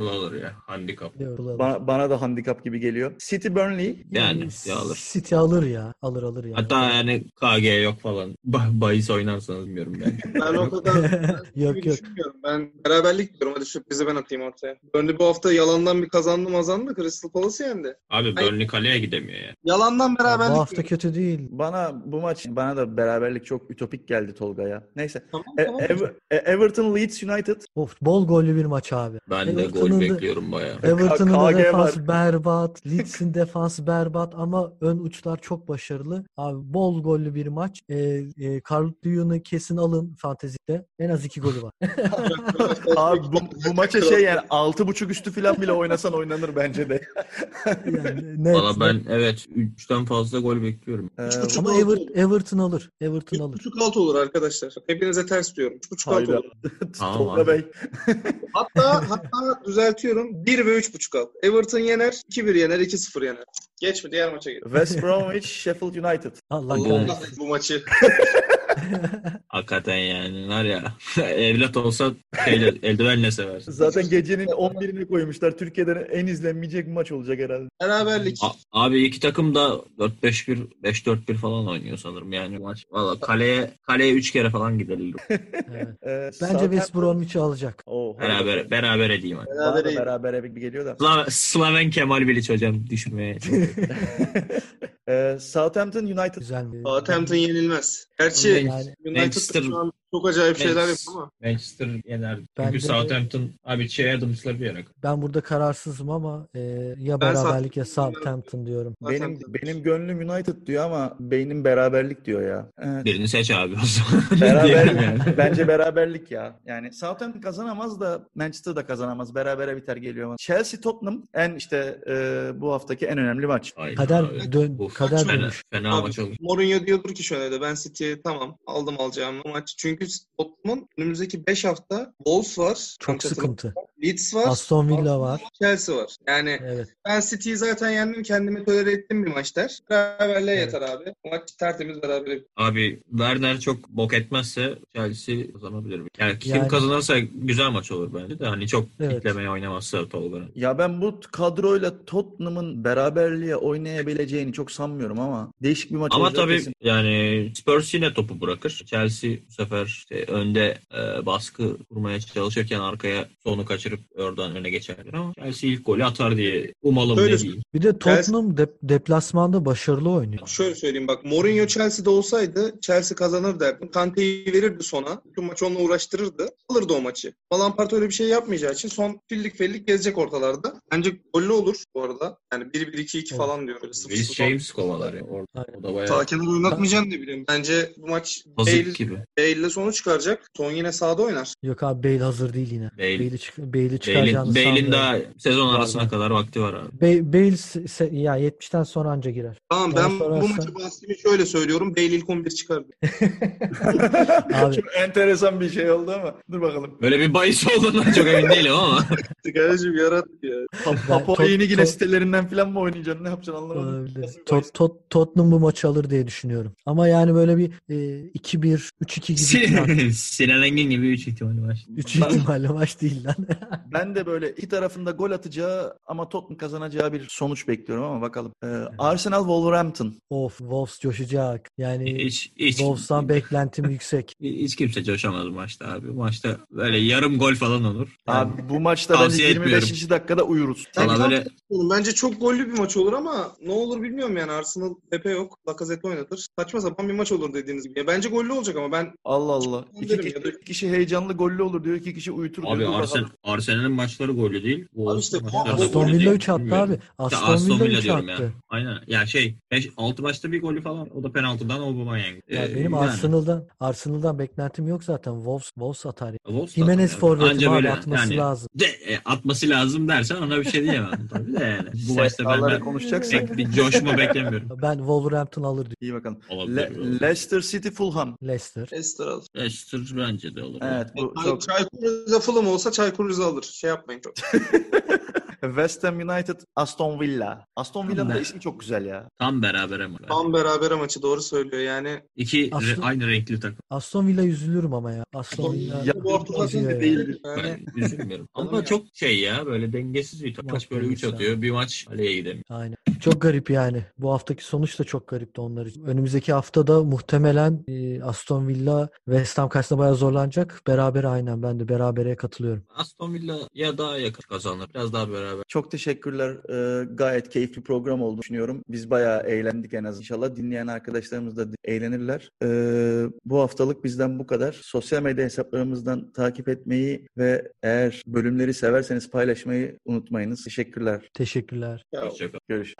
Bu olur ya. Handikap. Liverpool alır. Ba- bana da handikap gibi geliyor. City, Burnley, Yani ya alır. City alır ya. Alır alır yani. Hatta yani KG yok falan. Ba- bahis oynarsanız bilmiyorum ben. Ben o kadar yok yok. Ben beraberlik diyorum. Hadi sürprizi ben atayım ortaya. Burnley bu hafta yalandan bir kazandı mazandı. Crystal Palace yendi. Abi Burnley kaleye gidemiyor ya. Yalandan Ya beraberlik bu hafta diyorum. kötü değil. Bana bu maç bana da beraberlik çok ütopik geldi Tolga'ya. Neyse. Tamam E- tamam. E- Everton, Leeds United, Of bol gollü bir maç abi. Ben de Everton'un gol da- bekliyorum bayağı. Everton'un da KG defans var. berbat. Leeds'in defans berbat ama ön uçlar çok başarılı. Abi bol gollü bir maç. Ee, e, Carl Lewin'i kesin alın fantezide. En az iki golü var. Abi bu, bu maça şey yani 6.5 üstü falan bile oynasan oynanır bence de. Yani net. Valla ben evet 3'ten fazla gol bekliyorum. Ee, Ama Ever-. Everton alır. Everton alır. 3.5 alt olur arkadaşlar. Hepinize ters diyorum. 3.5 alt olur. Tamam Tolga. Bey. Hatta hatta düzeltiyorum. 1 ve 3.5 alt. Everton yener, 2-1 yener, 2-0 yener. Geç mi? Diğer maça geç. West Bromwich, Sheffield United. Allah Allah. Allah bu maçı. Hakikaten yani var ya evlat olsa şeyle, eldivenle seversin. Zaten gecenin 11'ine koymuşlar. Türkiye'de en izlenmeyecek maç olacak herhalde. Beraberlik. A- abi iki takım da 4-5-1, 5-4-1 falan oynuyor sanırım yani maç. Valla kaleye kaleye 3 kere falan gidelim. Evet. Ee, Bence West Bromwich'i alacak. Oh, Beraber beraber edeyim Beraber beraber bir geliyor da. Sla- Slaven Kemal Bilic hocam düşmeye. Ee, Southampton United. Güzel. Southampton yenilmez. Gerçi Yani United Manchester- şu an çok acayip şeyler yapıyor ama. Manchester yener. Ben Çünkü de- Southampton abi Che Adams'la bir yere. Ben burada kararsızım ama e, ya Ben beraberlik ya Southampton- diyorum. Benim benim gönlüm United diyor ama beynim beraberlik diyor ya. Evet. Birini seç abi o zaman. Beraber, Diyelim yani. bence beraberlik ya. Yani Southampton kazanamaz da Manchester da kazanamaz. Berabere biter geliyor bana. Chelsea Tottenham en işte e, bu haftaki en önemli maç. Aynen Kader abi. dön Of, kader fena, dönmüş. fena Abi, maç olur. Mourinho diyordur ki şöyle de ben City'ye tamam aldım alacağım maç. Çünkü Tottenham'ın önümüzdeki 5 hafta Wolves var. Çok sıkıntı. Leeds var. Aston Villa var. Chelsea var. Yani Evet. ben City'yi zaten yendim kendimi tolere ettim bir maç der. Beraberliğe Evet. yeter abi. Maç tertemiz beraber. Abi Werner çok bok etmezse Chelsea kazanabilir. Yani kim Yani- kazanırsa güzel maç olur bence de. Hani çok Evet. kitlemeye oynamazsa Tolga'nın. Ya ben bu kadroyla Tottenham'ın beraberliğe oynayabileceğini çok sanmıyorum ama değişik bir maç Ama olacak tabii kesin. yani Spurs yine topu bırakır. Chelsea bu sefer işte önde e, baskı kurmaya çalışırken arkaya sonu kaçırıp oradan öne geçerler ama Chelsea ilk golü atar diye umalım Öyle ne diyeyim. Bir de Tottenham dep- deplasmanda başarılı oynuyor. Şöyle söyleyeyim bak Mourinho Chelsea'de olsaydı Chelsea kazanır derdim. Kante'yi verirdi sona. Bütün maçı onunla uğraştırırdı. Alırdı o maçı. Lampard öyle bir şey yapmayacağı için son fillik fellik gezecek ortalarda. Bence gollü olur bu arada. Yani 1-1-2-2 Evet. falan diyor. Böyle sıfır Reece sıfır. James kovalar ya orada. O da bayağı Sakin oynatmayacaksın ne bileyim. Bence bu maç Bale, gibi. Bale'le sonu çıkaracak. Son yine sağda oynar. Yok abi Bale hazır değil yine. Bale- Bale'i çık Bale'i Bale'in, çıkaracağını Bale'in sanmıyorum. daha sezon arasına var. kadar vakti var abi. Ba- Bale se- ya 70'ten sonra anca girer. Tamam Bana ben bu sorarsan- maçı bahsimi şöyle söylüyorum. Bale ilk 11 çıkardı. Abi Çok enteresan bir şey oldu ama dur bakalım. Böyle bir bahis olduğundan çok emin değilim ama. Kardeşim yarattık ya. Papua Tot- yeni Gine Tot- sitelerinden falan mı oynayacaksın? Ne yapacaksın anlamadım. Tot, tot, Tottenham bu maçı alır diye düşünüyorum. Ama yani böyle bir e, 2-1, 3-2 gibi falan. Sinan, Engin gibi 3 ihtimali var. 3 ihtimalle maç değil lan. Ben de böyle iki tarafında gol atacağı ama Tottenham kazanacağı bir sonuç bekliyorum ama bakalım. Ee, Arsenal Wolverhampton. of Wolves coşacak. Yani Hiç, hiç, Wolves'tan beklentim yüksek. hiç kimse coşamaz bu maçta abi. Bu maçta böyle yarım gol falan olur. Yani Abi bu maçta bence Tavsiye 25. etmiyorum. dakikada uyuruz. Ben Valla böyle bence çok gollü bir maç olur ama ne olur bilmiyorum yani Arsenal Pepe yok. Lacazette oynatır. Saçma sapan bir maç olur dediğiniz gibi. Ya bence gollü olacak ama ben Allah Allah. İki kişi, ya da- kişi heyecanlı gollü olur diyor. iki kişi uyutur diyor. abi bakalım. Arsen, Arsenal'in maçları golü değil. Abi işte Aston Aston Villa değil. 3 attı Bilmiyorum. abi. İşte Aston, Villa 3 diyorum attı. ya. Aynen. Ya şey 5 6 maçta bir golü falan. O da penaltıdan Aubameyang. Ya Ee, benim yani. Arsenal'dan Arsenal'dan beklentim yok zaten. Wolves Wolves atar. ya. Wolves Jimenez Anca abi böyle atması yani lazım. de, e, atması lazım dersen ona bir şey diyemem tabii de yani. Bu maçta ben, ben konuşacaksak bir coşma beklemiyorum. Ben Wolverhampton alır diyor. iyi bakalım. Le-. Leicester City Fulham. Leicester. Leicester alır. Leicester bence de olur. Evet bu Çay- çok. Çaykur Rize Fulham olsa Çaykur Rize alır. Şey yapmayın çok. West Ham United Aston Villa. Aston Villa'nın da ismi çok güzel ya. Tam beraber ama. Tam beraber maçı doğru söylüyor yani. İki Aslında- aynı renkli takım. Aston Villa üzülürüm ama ya. Aston Villa Ya, bu ortada üzüyor ya. değil. Yani Ben üzülmüyorum. Ama çok şey ya böyle dengesiz bir takım. Maç böyle 3 dengesiz atıyor. Bir maç kaleye gidemiyor. Aynen. Çok garip yani. Bu haftaki sonuç da çok garipti onlar için. Önümüzdeki haftada muhtemelen e, Aston Villa West Ham karşısında bayağı zorlanacak. Beraber aynen ben de berabere katılıyorum. Aston Villa ya daha yakın kazanır. Biraz daha beraber. Çok teşekkürler. Ee, gayet keyifli program oldu düşünüyorum. Biz bayağı eğlendik en az. İnşallah dinleyen arkadaşlarımız da eğlenirler. Ee, bu haftalık bizden bu kadar. Sosyal medya hesaplarımızdan takip etmeyi ve eğer bölümleri severseniz paylaşmayı unutmayınız. Teşekkürler. Teşekkürler. Hoşçakalın. Görüşürüz.